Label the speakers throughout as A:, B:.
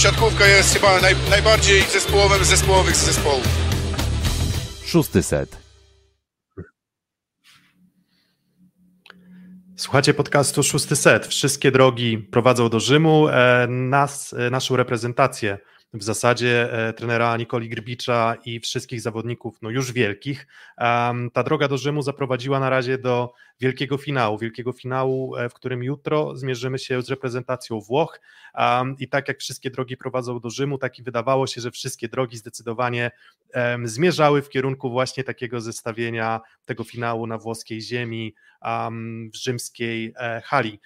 A: siatkówka jest chyba naj, najbardziej zespołowym zespołowych z zespołów.
B: Szósty set.
C: Słuchacie podcastu Szósty Set. Wszystkie drogi prowadzą do Rzymu. E, nas, e, naszą reprezentację w zasadzie e, trenera Nikoli Grbicza i wszystkich zawodników, no już wielkich. Ta droga do Rzymu zaprowadziła na razie do wielkiego finału, wielkiego finału, w którym jutro zmierzymy się z reprezentacją Włoch i tak jak wszystkie drogi prowadzą do Rzymu, tak i wydawało się, że wszystkie drogi zdecydowanie zmierzały w kierunku właśnie takiego zestawienia tego finału na włoskiej ziemi, w rzymskiej e, hali.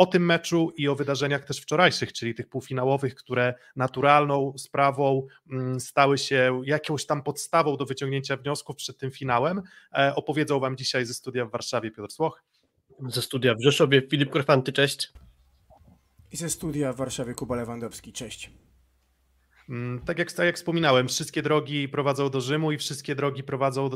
C: O tym meczu i o wydarzeniach też wczorajszych, czyli tych półfinałowych, które naturalną sprawą mm, stały się jakąś tam podstawą do wyciągnięcia wniosków przed tym finałem, e, opowiedzą Wam dzisiaj ze studia w Warszawie Piotr Słoch.
D: Ze studia w Rzeszowie Filip Korfanty, cześć.
E: I ze studia w Warszawie Kuba Lewandowski, cześć.
C: Mm, tak jak, tak jak wspominałem, wszystkie drogi prowadzą do Rzymu i wszystkie drogi prowadzą,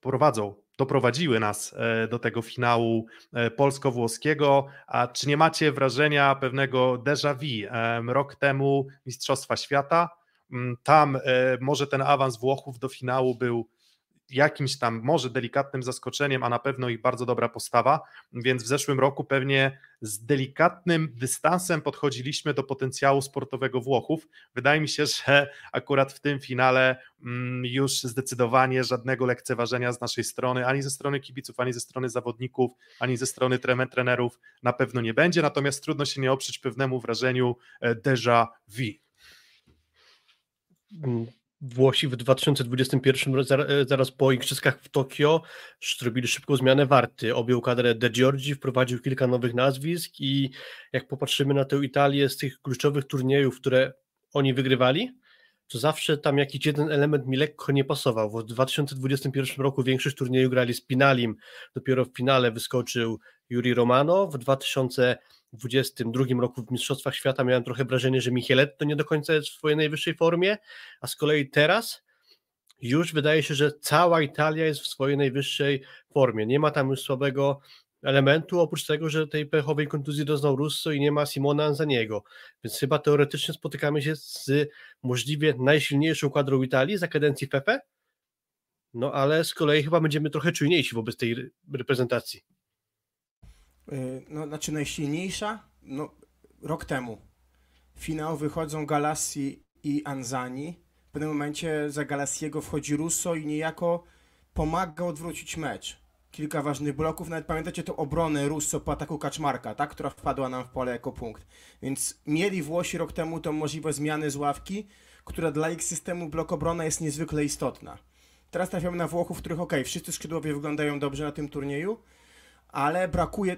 C: prowadzą, doprowadziły nas e, do tego finału e, polsko-włoskiego. A czy nie macie wrażenia pewnego déjà vu? Rok temu Mistrzostwa Świata, mm, tam e, może ten awans Włochów do finału był jakimś tam może delikatnym zaskoczeniem, a na pewno ich bardzo dobra postawa, więc w zeszłym roku pewnie z delikatnym dystansem podchodziliśmy do potencjału sportowego Włochów. Wydaje mi się, że akurat w tym finale mm, już zdecydowanie żadnego lekceważenia z naszej strony, ani ze strony kibiców, ani ze strony zawodników, ani ze strony trenerów na pewno nie będzie, natomiast trudno się nie oprzeć pewnemu wrażeniu e, déjà vu.
D: Włosi w 2021 zaraz po igrzyskach w Tokio zrobili szybką zmianę warty. Objął kadrę De Giorgi, wprowadził kilka nowych nazwisk i jak popatrzymy na tę Italię z tych kluczowych turniejów, które oni wygrywali, to zawsze tam jakiś jeden element mi lekko nie pasował. W 2021 roku większość turniejów grali z Pinalim, dopiero w finale wyskoczył Juri Romano. W 2022 roku w Mistrzostwach Świata miałem trochę wrażenie, że Micheletto nie do końca jest w swojej najwyższej formie, a z kolei teraz już wydaje się, że cała Italia jest w swojej najwyższej formie. Nie ma tam już słabego elementu, oprócz tego, że tej pechowej kontuzji doznał Russo i nie ma Simona Anzaniego. Więc chyba teoretycznie spotykamy się z możliwie najsilniejszą kadrą Italii za kadencji Pepe. No ale z kolei chyba będziemy trochę czujniejsi wobec tej reprezentacji.
E: Y, no, znaczy najsilniejsza? No, rok temu. Finał wychodzą Galassi i Anzani. W pewnym momencie za Galassiego wchodzi Russo i niejako pomaga odwrócić mecz. Kilka ważnych bloków, nawet pamiętacie tę obronę Russo po ataku Kaczmarka, tak, która wpadła nam w pole jako punkt. Więc mieli Włosi rok temu tą możliwość zmiany z ławki, która dla ich systemu blok obrona jest niezwykle istotna. Teraz trafiamy na Włochów, których ok, wszyscy skrzydłowie wyglądają dobrze na tym turnieju, ale brakuje,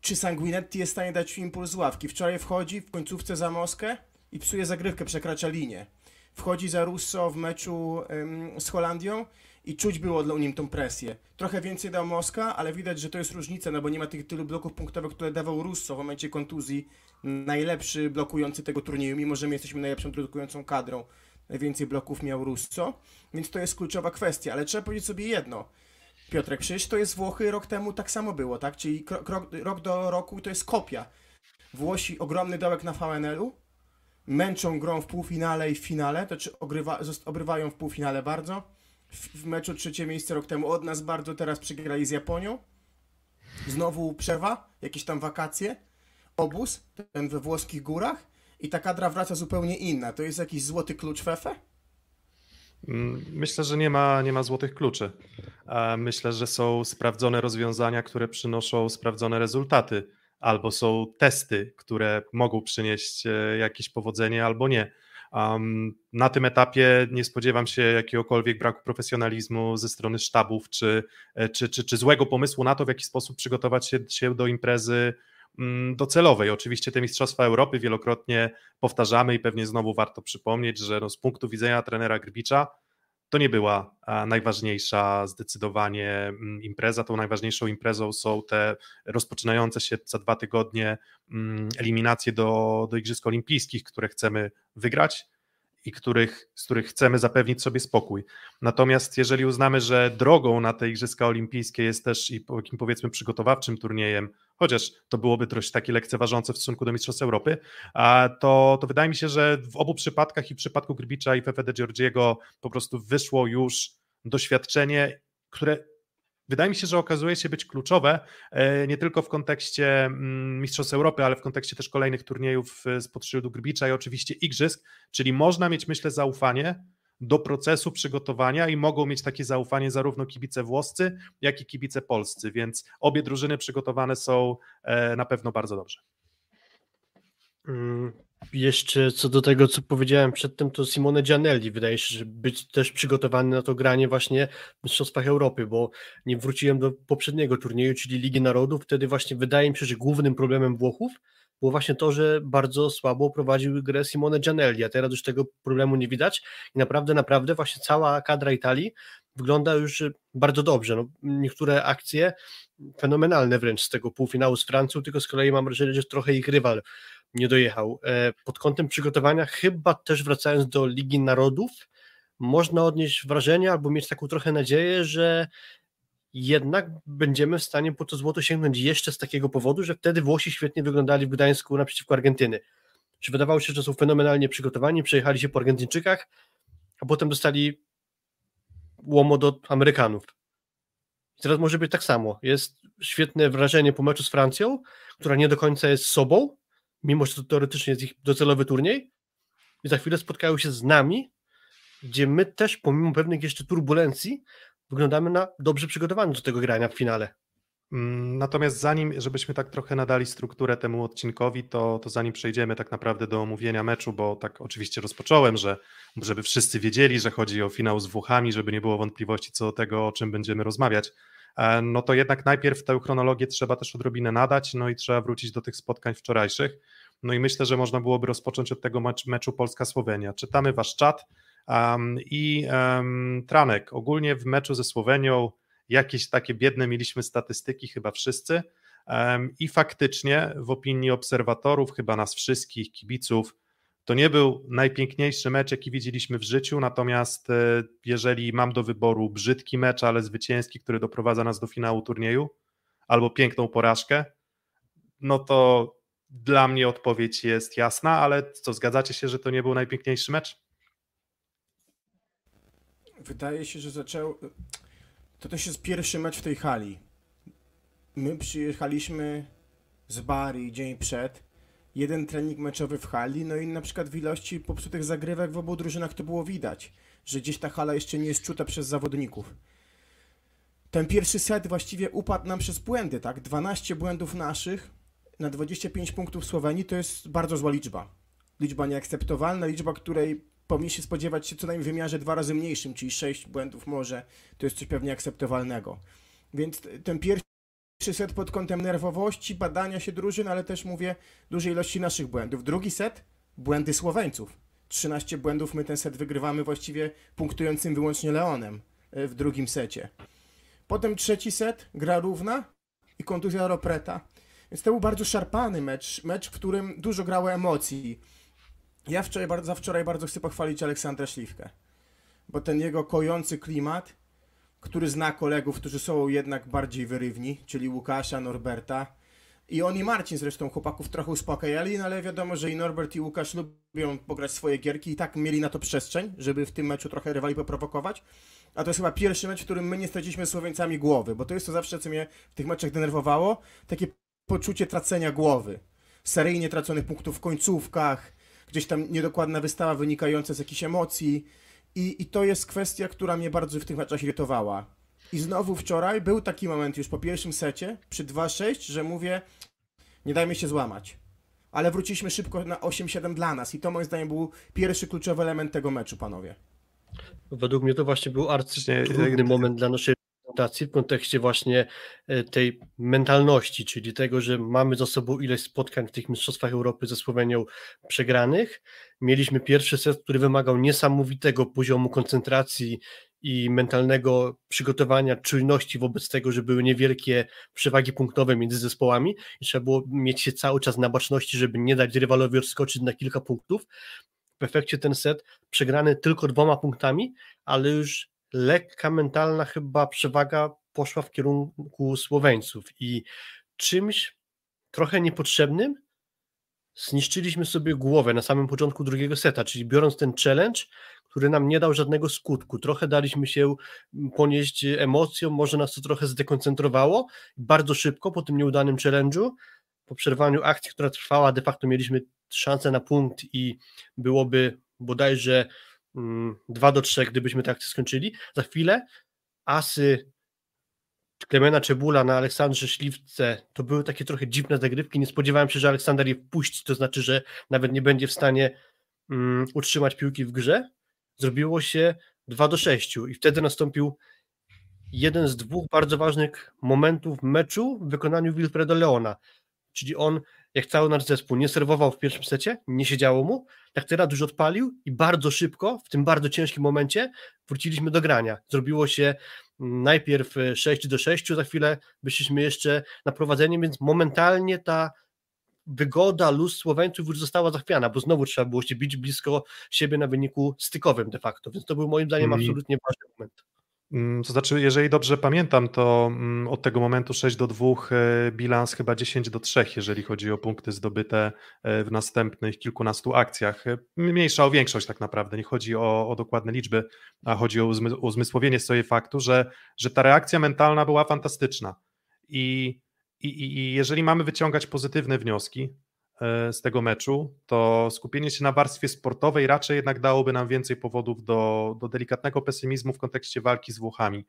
E: czy Sanguinetti jest w stanie dać impuls z ławki. Wczoraj wchodzi w końcówce za Moskę i psuje zagrywkę, przekracza linię. Wchodzi za Russo w meczu ym, z Holandią i czuć było dla nim tą presję. Trochę więcej dał Moska, ale widać, że to jest różnica, no bo nie ma tych tylu bloków punktowych, które dawał Russo w momencie kontuzji. Najlepszy blokujący tego turnieju, mimo że my jesteśmy najlepszą blokującą kadrą. Najwięcej bloków miał Russo, więc to jest kluczowa kwestia, ale trzeba powiedzieć sobie jedno – Piotrek, przecież to jest Włochy, rok temu tak samo było, tak? Czyli rok do roku to jest kopia. Włosi ogromny dołek na VNL-u, męczą grą w półfinale i w finale, to czy ogrywa, obrywają w półfinale bardzo. W, w meczu trzecie miejsce rok temu od nas bardzo, teraz przegrali z Japonią. Znowu przerwa, jakieś tam wakacje, obóz, ten we włoskich górach i ta kadra wraca zupełnie inna. To jest jakiś złoty klucz Fefe?
C: Mm, myślę, że nie ma, nie ma złotych kluczy. Myślę, że są sprawdzone rozwiązania, które przynoszą sprawdzone rezultaty, albo są testy, które mogą przynieść e, jakieś powodzenie, albo nie. na tym etapie nie spodziewam się jakiegokolwiek braku profesjonalizmu ze strony sztabów, czy, e, czy, czy, czy złego pomysłu na to, w jaki sposób przygotować się, się do imprezy docelowej. Oczywiście te Mistrzostwa Europy wielokrotnie powtarzamy i pewnie znowu warto przypomnieć, że no z punktu widzenia trenera Grbicza to nie była najważniejsza zdecydowanie mm, impreza. Tą najważniejszą imprezą są te rozpoczynające się za dwa tygodnie mm, eliminacje do, do Igrzysk Olimpijskich, które chcemy wygrać i których, z których chcemy zapewnić sobie spokój. Natomiast jeżeli uznamy, że drogą na te Igrzyska Olimpijskie jest też i takim powiedzmy przygotowawczym turniejem, chociaż to byłoby dość takie lekceważące w stosunku do Mistrzostw Europy, to, to wydaje mi się, że w obu przypadkach i w przypadku Grbicza i Fefe de Giorgiego po prostu wyszło już doświadczenie, które wydaje mi się, że okazuje się być kluczowe e, nie tylko w kontekście mm, Mistrzostw Europy, ale w kontekście też kolejnych turniejów e, spod szyldu Grbicza i oczywiście Igrzysk, czyli można mieć, myślę, zaufanie do procesu przygotowania i mogą mieć takie zaufanie zarówno kibice włoscy, jak i kibice polscy, więc obie drużyny przygotowane są e, na pewno bardzo dobrze.
D: Mm, jeszcze co do tego, co powiedziałem przedtem, to Simone Gianelli wydaje się, że być też przygotowany na to granie właśnie w Mistrzostwach Europy, bo nie wróciłem do poprzedniego turnieju, czyli Ligi Narodów. Wtedy właśnie wydaje mi się, że głównym problemem Włochów było właśnie to, że bardzo słabo prowadził grę Simone Gianelli, a teraz już tego problemu nie widać i naprawdę, naprawdę właśnie cała kadra Italii wygląda już bardzo dobrze. No, niektóre akcje fenomenalne wręcz z tego półfinału z Francją, tylko z kolei mam wrażenie, że trochę ich rywal nie dojechał. E, pod kątem przygotowania, chyba też wracając do Ligi Narodów, można odnieść wrażenie albo mieć taką trochę nadzieję, że jednak będziemy w stanie po to złoto sięgnąć jeszcze z takiego powodu, że wtedy Włosi świetnie wyglądali w Gdańsku naprzeciwko Argentyny. Że wydawało się, że są fenomenalnie przygotowani, przejechali się po Argentyńczykach, a potem dostali łomo do Amerykanów. I teraz może być tak samo. Jest świetne wrażenie po meczu z Francją, która nie do końca jest sobą, mimo że to teoretycznie jest ich docelowy turniej, i za chwilę spotkają się z nami, gdzie my też, pomimo pewnych jeszcze turbulencji, wyglądamy na dobrze przygotowani do tego grania w finale.
C: Mm, natomiast zanim, żebyśmy tak trochę nadali strukturę temu odcinkowi, to, to zanim przejdziemy tak naprawdę do omówienia meczu, bo tak oczywiście rozpocząłem, że żeby wszyscy wiedzieli, że chodzi o finał z Włochami, żeby nie było wątpliwości co do tego, o czym będziemy rozmawiać, no to jednak najpierw tę chronologię trzeba też odrobinę nadać, no i trzeba wrócić do tych spotkań wczorajszych. No i myślę, że można byłoby rozpocząć od tego mecz, meczu Polska-Słowenia. Czytamy wasz czat um, i um, Tranek, ogólnie w meczu ze Słowenią jakieś takie biedne mieliśmy statystyki, chyba wszyscy. I faktycznie, w opinii obserwatorów, chyba nas wszystkich, kibiców, to nie był najpiękniejszy mecz, jaki widzieliśmy w życiu. Natomiast e, jeżeli mam do wyboru brzydki mecz, ale zwycięski, który doprowadza nas do finału turnieju, albo piękną porażkę, no to dla mnie odpowiedź jest jasna, ale co, zgadzacie się, że to nie był najpiękniejszy mecz?
E: Wydaje się, że zaczął. To też jest pierwszy mecz w tej hali. My przyjechaliśmy z Bari dzień przed. Jeden trening meczowy w hali, no i na przykład w ilości popsutych zagrywek w obu drużynach to było widać, że gdzieś ta hala jeszcze nie jest czuta przez zawodników. Ten pierwszy set właściwie upadł nam przez błędy, tak? 12 błędów naszych na 25 punktów Słowenii to jest bardzo zła liczba. Liczba nieakceptowalna, liczba, której powinien się spodziewać się co najmniej w wymiarze dwa razy mniejszym, czyli sześć błędów może, to jest coś pewnie akceptowalnego. Więc ten pierwszy set pod kątem nerwowości, badania się drużyn, ale też mówię dużej ilości naszych błędów. Drugi set, błędy Słoweńców. 13 błędów, my ten set wygrywamy właściwie punktującym wyłącznie Leonem e, w drugim secie. Potem trzeci set, gra równa i kontuzja Ropreta. Więc to był bardzo szarpany mecz, mecz, w którym dużo grało emocji. Ja wczoraj, bardzo, wczoraj bardzo chcę pochwalić Aleksandra Śliwkę, bo ten jego kojący klimat, który zna kolegów, którzy są jednak bardziej wyrywni, czyli Łukasza, Norberta, i on i Marcin zresztą chłopaków trochę uspokajali, no ale wiadomo, że i Norbert i Łukasz lubią pograć swoje gierki i tak mieli na to przestrzeń, żeby w tym meczu trochę rywali poprowokować. A to jest chyba pierwszy mecz, w którym my nie straciliśmy Słoweńcami głowy, bo to jest to zawsze, co mnie w tych meczach denerwowało, takie poczucie tracenia głowy. Seryjnie traconych punktów w końcówkach, gdzieś tam niedokładna wystawa wynikająca z jakichś emocji. I, I to jest kwestia, która mnie bardzo w tych meczach irytowała. I znowu wczoraj był taki moment już po pierwszym secie, przy 2-6, że mówię, nie dajmy się złamać. Ale wróciliśmy szybko na 8-7 dla nas i to moim zdaniem był pierwszy kluczowy element tego meczu, panowie.
D: Według mnie to właśnie był arcytrudny moment dla naszej adaptacji w kontekście właśnie e, tej mentalności, czyli tego, że mamy za sobą ileś spotkań w tych Mistrzostwach Europy ze Słowenią przegranych. Mieliśmy pierwszy set, który wymagał niesamowitego poziomu koncentracji i mentalnego przygotowania, czujności wobec tego, że były niewielkie przewagi punktowe między zespołami i trzeba było mieć się cały czas na baczności, żeby nie dać rywalowi odskoczyć na kilka punktów. w efekcie ten set przegrany tylko dwoma punktami, ale już lekka mentalna chyba przewaga poszła w kierunku Słoweńców i czymś trochę niepotrzebnym zniszczyliśmy sobie głowę na samym początku drugiego seta, czyli biorąc ten challenge, który nam nie dał żadnego skutku. Trochę daliśmy się ponieść emocjom, może nas to trochę zdekoncentrowało. Bardzo szybko po tym nieudanym challenge'u, po przerwaniu akcji, która trwała, de facto mieliśmy szansę na punkt i byłoby bodajże 2 mm, do 3, gdybyśmy akcję skończyli. Za chwilę asy Klemena Czebula na Aleksandrze Śliwce to były takie trochę dziwne zagrywki. Nie spodziewałem się, że Aleksander je wpuści, to znaczy, że nawet nie będzie w stanie um, utrzymać piłki w grze. Zrobiło się 2 do 6 i wtedy nastąpił jeden z dwóch bardzo ważnych momentów meczu w wykonaniu Wilfredo Leona. Czyli on, jak cały nasz zespół, nie serwował w pierwszym secie, nie siedziało mu, tak teraz już odpalił i bardzo szybko, w tym bardzo ciężkim momencie, wróciliśmy do grania. Zrobiło się najpierw 6 do 6, za chwilę wyszliśmy jeszcze na prowadzenie, więc momentalnie ta wygoda luz Słoweńców już została zachwiana, bo znowu trzeba było się bić blisko siebie na wyniku stykowym de facto, więc to był moim zdaniem mm. absolutnie ważny moment.
C: Mm, to znaczy, jeżeli dobrze pamiętam, to mm, od tego momentu 6 do 2 e, bilans chyba 10 do 3, jeżeli chodzi o punkty zdobyte e, w następnych kilkunastu akcjach. E, mniejsza o większość tak naprawdę, nie chodzi o, o dokładne liczby, a chodzi o uzmysłowienie sobie faktu, że, że ta reakcja mentalna była fantastyczna. I, i, I jeżeli mamy wyciągać pozytywne wnioski, z tego meczu, to skupienie się na warstwie sportowej raczej jednak dałoby nam więcej powodów do, do delikatnego pesymizmu w kontekście walki z Włochami.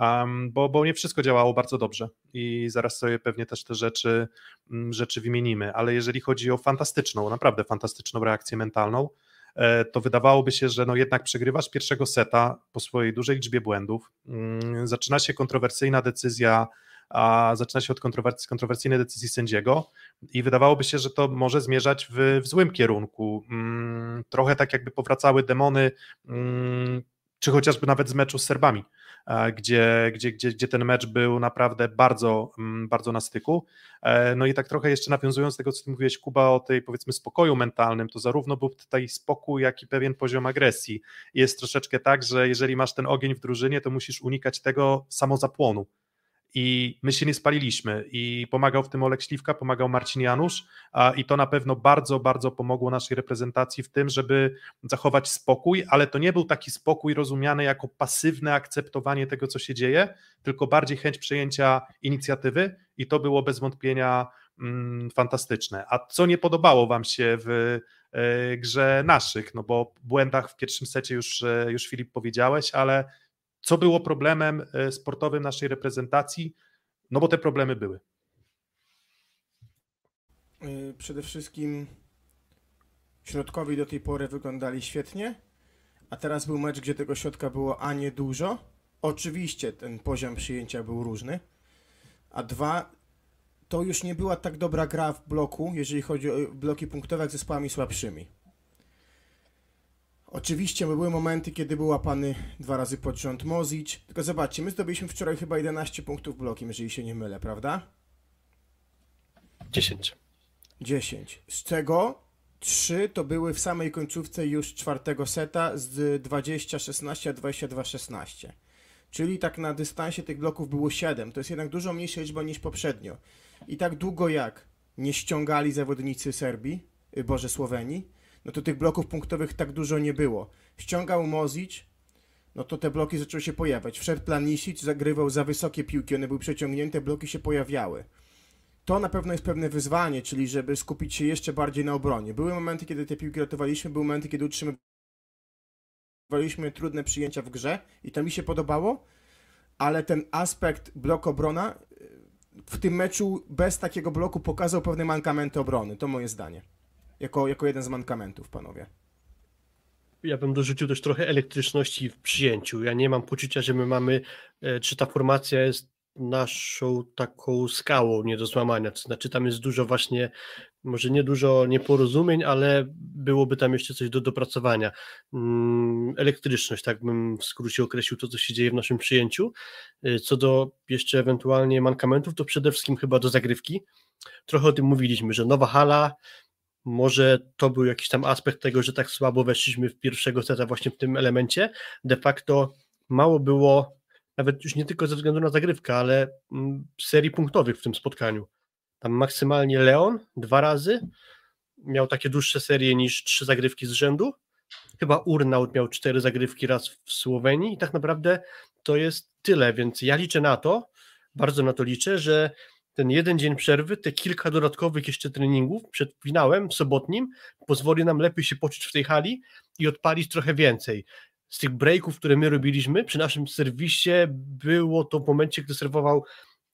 C: Um, bo, bo nie wszystko działało bardzo dobrze i zaraz sobie pewnie też te rzeczy, mm, rzeczy wymienimy, ale jeżeli chodzi o fantastyczną, naprawdę fantastyczną reakcję mentalną, e, to wydawałoby się, że no jednak przegrywasz pierwszego seta po swojej dużej liczbie błędów, mm, zaczyna się kontrowersyjna decyzja a zaczyna się od kontrowersyjnej decyzji sędziego i wydawałoby się, że to może zmierzać w, w złym kierunku. Mm, trochę tak jakby powracały demony, mm, czy chociażby nawet z meczu z Serbami, gdzie, gdzie, gdzie, gdzie ten mecz był naprawdę bardzo, mm, bardzo na styku. E, no i tak trochę jeszcze nawiązując do tego, co ty mówiłeś, Kuba, o tej powiedzmy spokoju mentalnym, to zarówno był tutaj spokój, jak i pewien poziom agresji. Jest troszeczkę tak, że jeżeli masz ten ogień w drużynie, to musisz unikać tego samozapłonu i my się nie spaliliśmy i pomagał w tym Olek Śliwka, pomagał Marcin Janusz i to na pewno bardzo, bardzo pomogło naszej reprezentacji w tym, żeby zachować spokój, ale to nie był taki spokój rozumiany jako pasywne akceptowanie tego, co się dzieje, tylko bardziej chęć przejęcia inicjatywy i to było bez wątpienia mm, fantastyczne. A co nie podobało Wam się w y, grze naszych, no bo błędach w pierwszym secie już, e, już Filip powiedziałeś, ale co było problemem e, sportowym naszej reprezentacji? No bo te problemy były.
E: E, przede wszystkim środkowi do tej pory wyglądali świetnie, a teraz był mecz, gdzie tego środka było a nie dużo. Oczywiście ten poziom przyjęcia był różny, a dwa, to już nie była tak dobra gra w bloku, jeżeli chodzi o bloki punktowe, jak zespołami słabszymi. Oczywiście były momenty, kiedy był łapany dwa razy pod rząd Mozic. Tylko zobaczcie, my zdobyliśmy wczoraj chyba 11 punktów blokiem, jeżeli się nie mylę, prawda?
D: 10.
E: 10. Z czego 3 to były w samej końcówce już czwartego seta z 20-16 a 22-16. Czyli tak na dystansie tych bloków było 7. To jest jednak dużo mniejsza liczba niż poprzednio. I tak długo jak nie ściągali zawodnicy Serbii, y, Boże Słowenii, no to tych bloków punktowych tak dużo nie było. Ściągał Mozic, no to te bloki zaczęły się pojawiać. Wszedł Planisic, zagrywał za wysokie piłki, one były przeciągnięte, bloki się pojawiały. To na pewno jest pewne wyzwanie, czyli żeby skupić się jeszcze bardziej na obronie. Były momenty, kiedy te piłki ratowaliśmy, były momenty, kiedy utrzymywaliśmy trudne przyjęcia w grze i to mi się podobało, ale ten aspekt blok obrona w tym meczu bez takiego bloku pokazał pewne mankamenty obrony. To moje zdanie jako, jako jeden z mankamentów, panowie.
D: Ja bym dorzucił też trochę elektryczności w przyjęciu. Ja nie mam poczucia, że my mamy, e, czy ta formacja jest naszą taką skałą nie do złamania. To znaczy, tam jest dużo właśnie, może nie dużo nieporozumień, ale byłoby tam jeszcze coś do dopracowania. Mm, elektryczność, tak bym w skrócie określił to, co się dzieje w naszym przyjęciu. E, co do jeszcze ewentualnie mankamentów, to przede wszystkim chyba do zagrywki. Trochę o tym mówiliśmy, że nowa hala, Może to był jakiś tam aspekt tego, że tak słabo weszliśmy w pierwszego seta właśnie w tym elemencie. De facto mało było, nawet już nie tylko ze względu na zagrywkę, ale mm, serii punktowych w tym spotkaniu. Tam maksymalnie Leon dwa razy miał takie dłuższe serie niż trzy zagrywki z rzędu. Chyba Urnaut miał cztery zagrywki raz w Słowenii i tak naprawdę to jest tyle, więc ja liczę na to, bardzo na to liczę, że ten jeden dzień przerwy, te kilka dodatkowych jeszcze treningów przed finałem sobotnim pozwoli nam lepiej się poczuć w tej hali i odpalić trochę więcej. Z tych breaków, które my robiliśmy przy naszym serwisie, było to w momencie, gdy serwował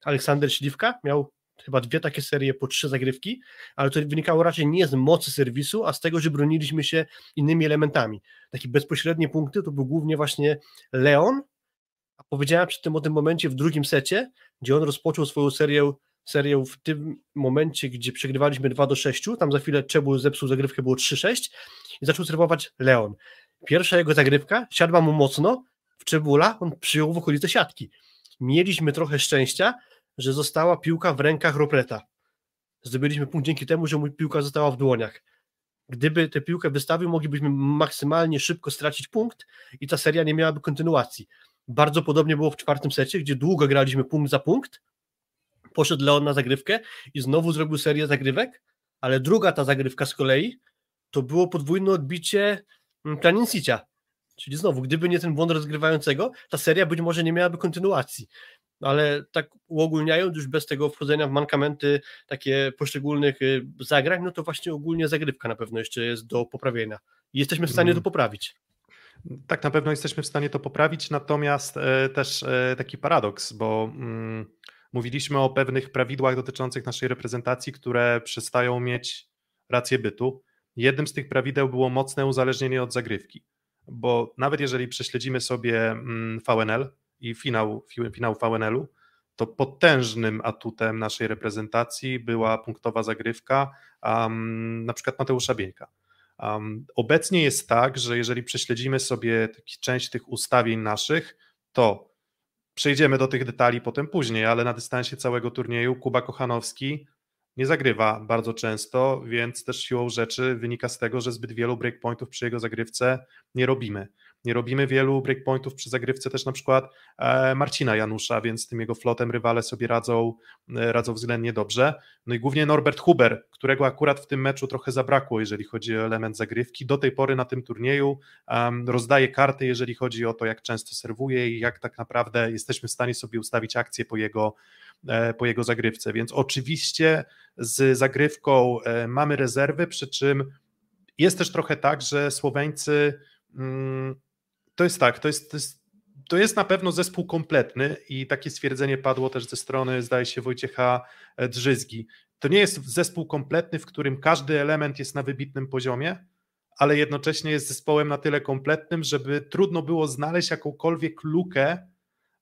D: Aleksander Śliwka, miał chyba dwie takie serie po trzy zagrywki, ale to wynikało raczej nie z mocy serwisu, a z tego, że broniliśmy się innymi elementami. Takie bezpośrednie punkty to był głównie właśnie Leon, a powiedziałem przy tym o tym momencie w drugim secie, gdzie on rozpoczął swoją serię serię w tym momencie, gdzie przegrywaliśmy 2 do 6, tam za chwilę Czebu zepsuł zagrywkę, było 3-6 i zaczął serwować Leon. Pierwsza jego zagrywka siadła mu mocno, w Czebula on przyjął w okolice siatki. Mieliśmy trochę szczęścia, że została piłka w rękach Ropreta. Zdobyliśmy punkt dzięki temu, że piłka została w dłoniach. Gdyby tę piłkę wystawił, moglibyśmy maksymalnie szybko stracić punkt i ta seria nie miałaby kontynuacji. Bardzo podobnie było w czwartym secie, gdzie długo graliśmy punkt za punkt, poszedł Leon na zagrywkę i znowu zrobił serię zagrywek, ale druga ta zagrywka z kolei to było podwójne odbicie mm, Planincicia. Czyli znowu, gdyby nie ten błąd rozgrywającego, ta seria być może nie miałaby kontynuacji. Ale tak uogólniając, już bez tego wchodzenia w mankamenty takie poszczególnych y, zagrań, no to właśnie ogólnie zagrywka na pewno jeszcze jest do poprawienia. I jesteśmy w stanie mm. to poprawić.
C: Tak, na pewno jesteśmy w stanie to poprawić, natomiast e, też e, taki paradoks, bo mm, Mówiliśmy o pewnych prawidłach dotyczących naszej reprezentacji, które przestają mieć rację bytu. Jednym z tych prawideł było mocne uzależnienie od zagrywki, bo nawet jeżeli prześledzimy sobie mm, VNL i finał, finał VNL-u, to potężnym atutem naszej reprezentacji była punktowa zagrywka um, na przykład Mateusza Bieńka. Um, obecnie jest tak, że jeżeli prześledzimy sobie część tych ustawień naszych, to Przejdziemy do tych detali potem później, ale na dystansie całego turnieju Kuba Kochanowski nie zagrywa bardzo często, więc też siłą rzeczy wynika z tego, że zbyt wielu breakpointów przy jego zagrywce nie robimy. Nie robimy wielu breakpointów przy zagrywce też na przykład e, Marcina Janusza, więc z tym jego flotem rywale sobie radzą, e, radzą względnie dobrze. No i głównie Norbert Huber, którego akurat w tym meczu trochę zabrakło, jeżeli chodzi o element zagrywki. Do tej pory na tym turnieju rozdaje karty, jeżeli chodzi o to, jak często serwuje i jak tak naprawdę jesteśmy w stanie sobie ustawić akcję po jego, e, po jego zagrywce. Więc oczywiście z zagrywką mamy rezerwy, przy czym jest też trochę tak, że Słoweńcy mm, to jest tak, to jest, to jest, to jest na pewno zespół kompletny i takie stwierdzenie padło też ze strony, zdaje się, Wojciecha Drzyzgi. To nie jest zespół kompletny, w którym każdy element jest na wybitnym poziomie, ale jednocześnie jest zespołem na tyle kompletnym, żeby trudno było znaleźć jakąkolwiek lukę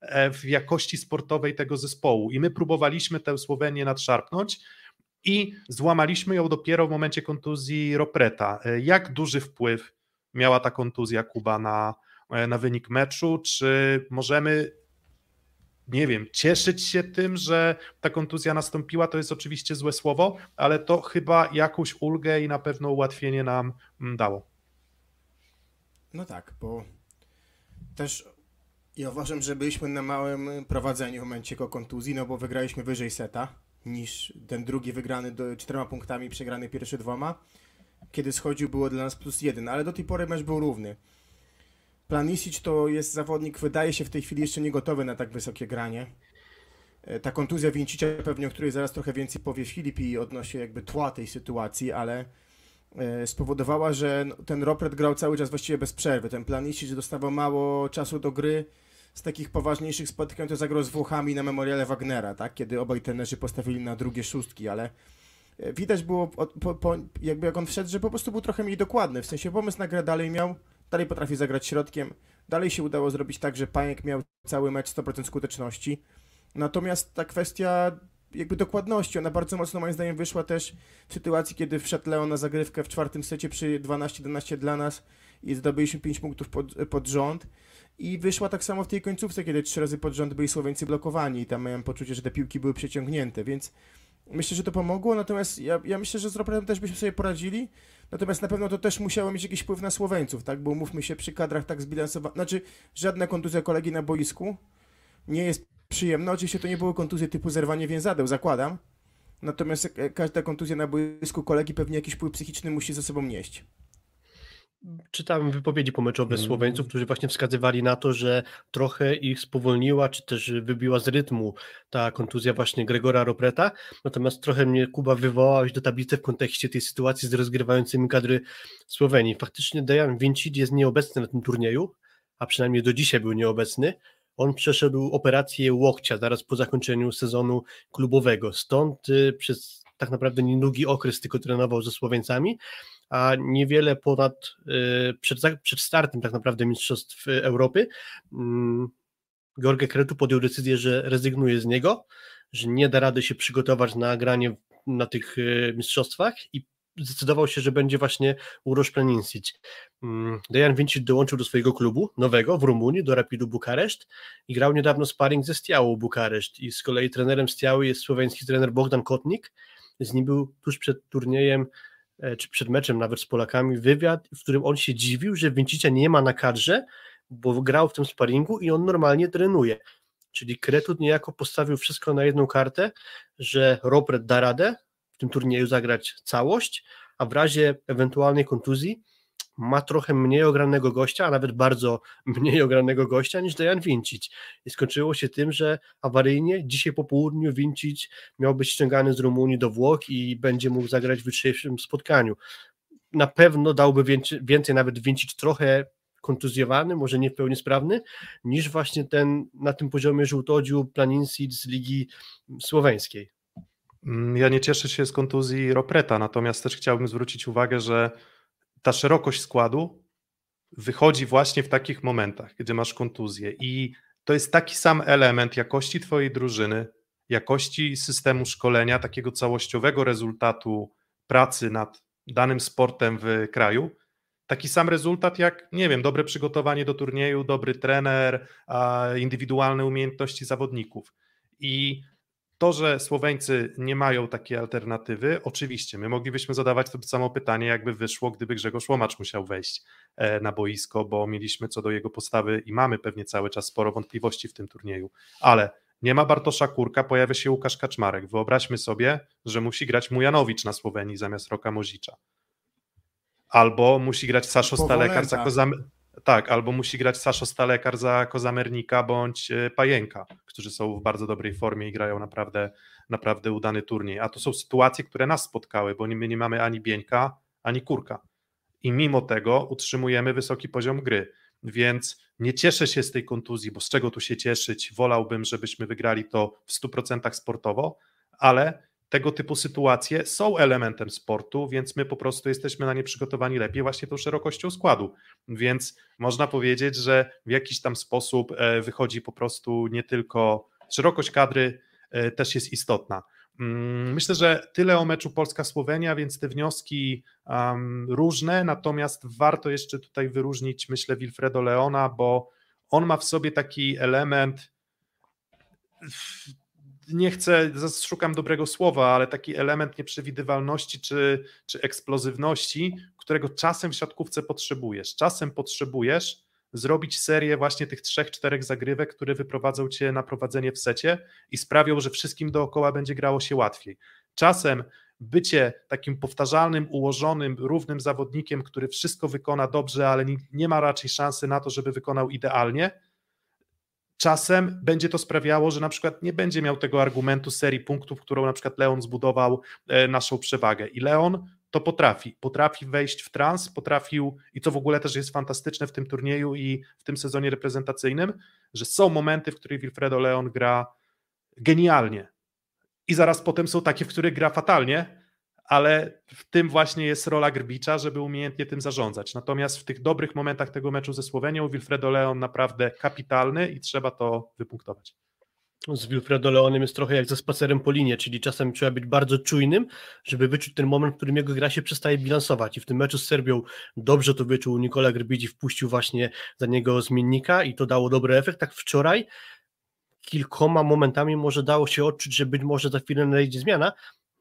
C: e, w jakości sportowej tego zespołu. I my próbowaliśmy tę Słowenię nadszarpnąć i złamaliśmy ją dopiero w momencie kontuzji Ropreta. E, jak duży wpływ miała ta kontuzja Kuba na, E, na wynik meczu, czy możemy nie wiem, cieszyć się tym, że ta kontuzja nastąpiła, to jest oczywiście złe słowo, ale to chyba jakąś ulgę i na pewno ułatwienie nam mm, dało.
E: No tak, bo też ja uważam, że byliśmy na małym prowadzeniu w momencie ko kontuzji, no bo wygraliśmy wyżej seta niż ten drugi wygrany do czterema punktami, przegrany pierwszy dwoma. Kiedy schodził było dla nas plus jeden, ale do tej pory mecz był równy. Planisic to jest zawodnik, wydaje się w tej chwili jeszcze nie gotowy na tak wysokie granie. E, ta kontuzja Wincicia pewnie, o której zaraz trochę więcej powie Filip i odnośnie jakby tła tej sytuacji, ale e, spowodowała, że ten Ropret grał cały czas właściwie bez przerwy. Ten Planisic dostawał mało czasu do gry. Z takich poważniejszych spotkań to zagrał z Włochami na memoriale Wagnera, tak? kiedy obaj trenerzy postawili na drugie szóstki, ale e, widać było, po, po, jakby jak on wszedł, że po prostu był trochę mniej dokładny. W sensie pomysł na grę dalej miał, dalej potrafi zagrać środkiem. Dalej się udało zrobić tak, że Pajek miał cały mecz 100% skuteczności. Natomiast ta kwestia jakby dokładności, ona bardzo mocno moim zdaniem wyszła też w sytuacji, kiedy wszedł Leon na zagrywkę w czwartym secie przy 12-11 dla nas i zdobyliśmy 5 punktów pod, pod rząd. I wyszła tak samo w tej końcówce, kiedy trzy razy pod rząd byli Słoweńcy blokowani i tam miałem poczucie, że te piłki były przeciągnięte, więc Myślę, że to pomogło, natomiast ja, ja myślę, że z Ropretem też byśmy sobie poradzili. Natomiast na pewno to też musiało mieć jakiś wpływ na Słoweńców, tak? Bo mówmy się przy kadrach tak zbilansowanych. Znaczy, żadna kontuzja kolegi na boisku nie jest przyjemna. Oczywiście to nie były kontuzje typu zerwanie więzadeł, zakładam. Natomiast e, każda kontuzja na boisku kolegi pewnie jakiś wpływ psychiczny musi ze sobą nieść
D: czytałem wypowiedzi pomeczowe
C: Mm.
D: Słoweńców, którzy właśnie wskazywali na to, że trochę ich spowolniła, czy też wybiła z rytmu ta kontuzja właśnie Gregora Ropreta. Natomiast trochę mnie Kuba wywołałeś do tablicy w kontekście tej sytuacji z rozgrywającymi kadry Słowenii. Faktycznie Dejan Vincic jest nieobecny na tym turnieju, a przynajmniej do dzisiaj był nieobecny. On przeszedł operację łokcia zaraz po zakończeniu sezonu klubowego. Stąd y, przez tak naprawdę niedługi okres tylko trenował ze Słoweńcami, a niewiele ponad y, przed, przed startem tak naprawdę Mistrzostw Europy mm, George Kretu podjął decyzję, że rezygnuje z niego, że nie da rady się przygotować na granie na tych y, mistrzostwach i zdecydował się, że będzie właśnie Uroš Planinsic. Mm, Dejan Vincic dołączył do swojego klubu nowego w Rumunii, do Rapidu Bukareszt i grał niedawno sparring ze Stiałą Bukareszt i z kolei trenerem Stiały jest słoweński trener Bogdan Kotnik, z nim był tuż przed turniejem czy przed meczem nawet z Polakami wywiad, w którym on się dziwił, że Vincicia nie ma na kadrze, bo grał w tym sparingu i on normalnie trenuje. Czyli Kretut niejako postawił wszystko na jedną kartę, że Robert da radę w tym turnieju zagrać całość, a w razie ewentualnej kontuzji ma trochę mniej ogranego gościa, a nawet bardzo mniej ogranego gościa niż Dejan Vincic. I skończyło się tym, że awaryjnie dzisiaj po południu Vincic miał być ściągany z Rumunii do Włoch i będzie mógł zagrać w jutrzejszym spotkaniu. Na pewno dałby więcej, nawet Vincic trochę kontuzjowany, może nie w pełni sprawny, niż właśnie ten na tym poziomie żółtodziu Planinsid z Ligi Słoweńskiej.
C: Mm, ja nie cieszę się z kontuzji Ropreta, natomiast też chciałbym zwrócić uwagę, że ta szerokość składu wychodzi właśnie w takich momentach, gdzie masz kontuzję i to jest taki sam element jakości twojej drużyny, jakości systemu szkolenia, takiego całościowego rezultatu pracy nad danym sportem w kraju, taki sam rezultat jak, nie wiem, dobre przygotowanie do turnieju, dobry trener, indywidualne umiejętności zawodników. I to, że Słoweńcy nie mają takiej alternatywy, oczywiście, my moglibyśmy zadawać to samo pytanie, jakby wyszło, gdyby Grzegorz Łomacz musiał wejść e, na boisko, bo mieliśmy co do jego postawy i mamy pewnie cały czas sporo wątpliwości w tym turnieju, ale nie ma Bartosza Kurka, pojawia się Łukasz Kaczmarek. Wyobraźmy sobie, że musi grać Mujanowicz na Słowenii zamiast Roka Mozicza. Albo musi grać Saszo Stalekar za. Tak, albo musi grać Saszo Stalekar za Kozamernika bądź e, Pajenka, którzy są w bardzo dobrej formie i grają naprawdę, naprawdę udany turniej. A to są sytuacje, które nas spotkały, bo my nie mamy ani Bieńka, ani Kurka. I mimo tego utrzymujemy wysoki poziom gry. Więc nie cieszę się z tej kontuzji, bo z czego tu się cieszyć? Wolałbym, żebyśmy wygrali to w 100% sportowo, ale tego typu sytuacje są elementem sportu, więc my po prostu jesteśmy na nie przygotowani lepiej właśnie tą szerokością składu. Więc można powiedzieć, że w jakiś tam sposób e, wychodzi po prostu nie tylko szerokość kadry e, też jest istotna. Mm, myślę, że tyle o meczu Polska-Słowenia, więc te wnioski um, różne, natomiast warto jeszcze tutaj wyróżnić, myślę, Wilfredo Leona, bo on ma w sobie taki element nie chcę, szukam dobrego słowa, ale taki element nieprzewidywalności czy, czy eksplozywności, którego czasem w siatkówce potrzebujesz. Czasem potrzebujesz zrobić serię właśnie tych trzech, czterech zagrywek, które wyprowadzą cię na prowadzenie w secie i sprawią, że wszystkim dookoła będzie grało się łatwiej. Czasem bycie takim powtarzalnym, ułożonym, równym zawodnikiem, który wszystko wykona dobrze, ale nie, nie ma raczej szansy na to, żeby wykonał idealnie, czasem będzie to sprawiało, że na przykład nie będzie miał tego argumentu serii punktów, którą na przykład Leon zbudował e, naszą przewagę. I Leon to potrafi. Potrafi wejść w trans, potrafił, i co w ogóle też jest fantastyczne w tym turnieju i w tym sezonie reprezentacyjnym, że są momenty, w których Wilfredo Leon gra genialnie. I zaraz potem są takie, w których gra fatalnie, ale w tym właśnie jest rola Grbicza, żeby umiejętnie tym zarządzać. Natomiast w tych dobrych momentach tego meczu ze Słowenią Wilfredo Leon naprawdę kapitalny i trzeba to wypunktować.
D: Z Wilfredo Leonem jest trochę jak ze spacerem po linie, czyli czasem trzeba być bardzo czujnym, żeby wyczuć ten moment, w którym jego gra się przestaje bilansować. I w tym meczu z Serbią dobrze to wyczuł. Nikola Grbidzi wpuścił właśnie za niego zmiennika i to dało dobry efekt. Tak wczoraj kilkoma momentami może dało się odczuć, że być może za chwilę nadejdzie zmiana,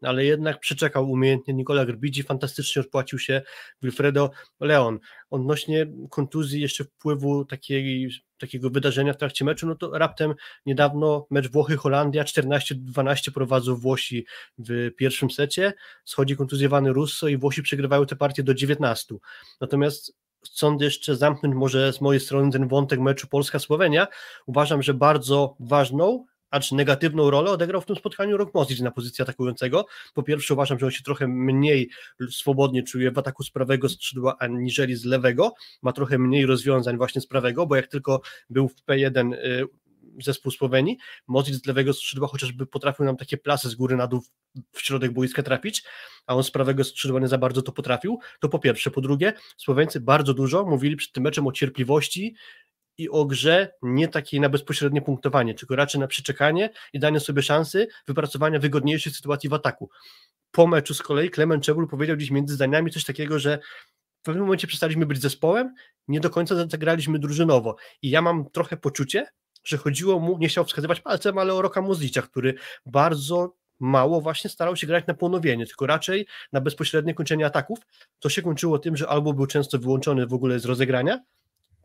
D: ale jednak przeczekał umiejętnie Nikola Grbidzi, fantastycznie odpłacił się Wilfredo Leon. Odnośnie kontuzji, jeszcze wpływu takiej, takiego wydarzenia w trakcie meczu, no to raptem niedawno mecz Włochy-Holandia, 14-12 prowadzą Włosi w pierwszym secie, schodzi kontuzjowany Russo i Włosi przegrywają tę partię do 19. Natomiast chcąc jeszcze zamknąć może z mojej strony ten wątek meczu Polska-Słowenia, uważam, że bardzo ważną, acz negatywną rolę odegrał w tym spotkaniu Rok Mozic na pozycji atakującego. Po pierwsze uważam, że on się trochę mniej swobodnie czuje w ataku z prawego skrzydła aniżeli z lewego, ma trochę mniej rozwiązań właśnie z prawego, bo jak tylko był w P1 y, zespół Słowenii, Mozic z lewego skrzydła chociażby potrafił nam takie plasy z góry na dół w środek boiska trafić, a on z prawego skrzydła nie za bardzo to potrafił, to po pierwsze. Po drugie, Słoweńcy bardzo dużo mówili przed tym meczem o cierpliwości, i o grze nie takiej na bezpośrednie punktowanie, tylko raczej na przeczekanie i danie sobie szansy wypracowania wygodniejszej sytuacji w ataku. Po meczu z kolei Klement Czebul powiedział dziś między zdaniami coś takiego, że w pewnym momencie przestaliśmy być zespołem, nie do końca zagraliśmy drużynowo. I ja mam trochę poczucie, że chodziło mu, nie chciał wskazywać palcem, ale o Roka Muzicia, który bardzo mało właśnie starał się grać na ponowienie, tylko raczej na bezpośrednie kończenie ataków. To się kończyło tym, że albo był często wyłączony w ogóle z rozegrania,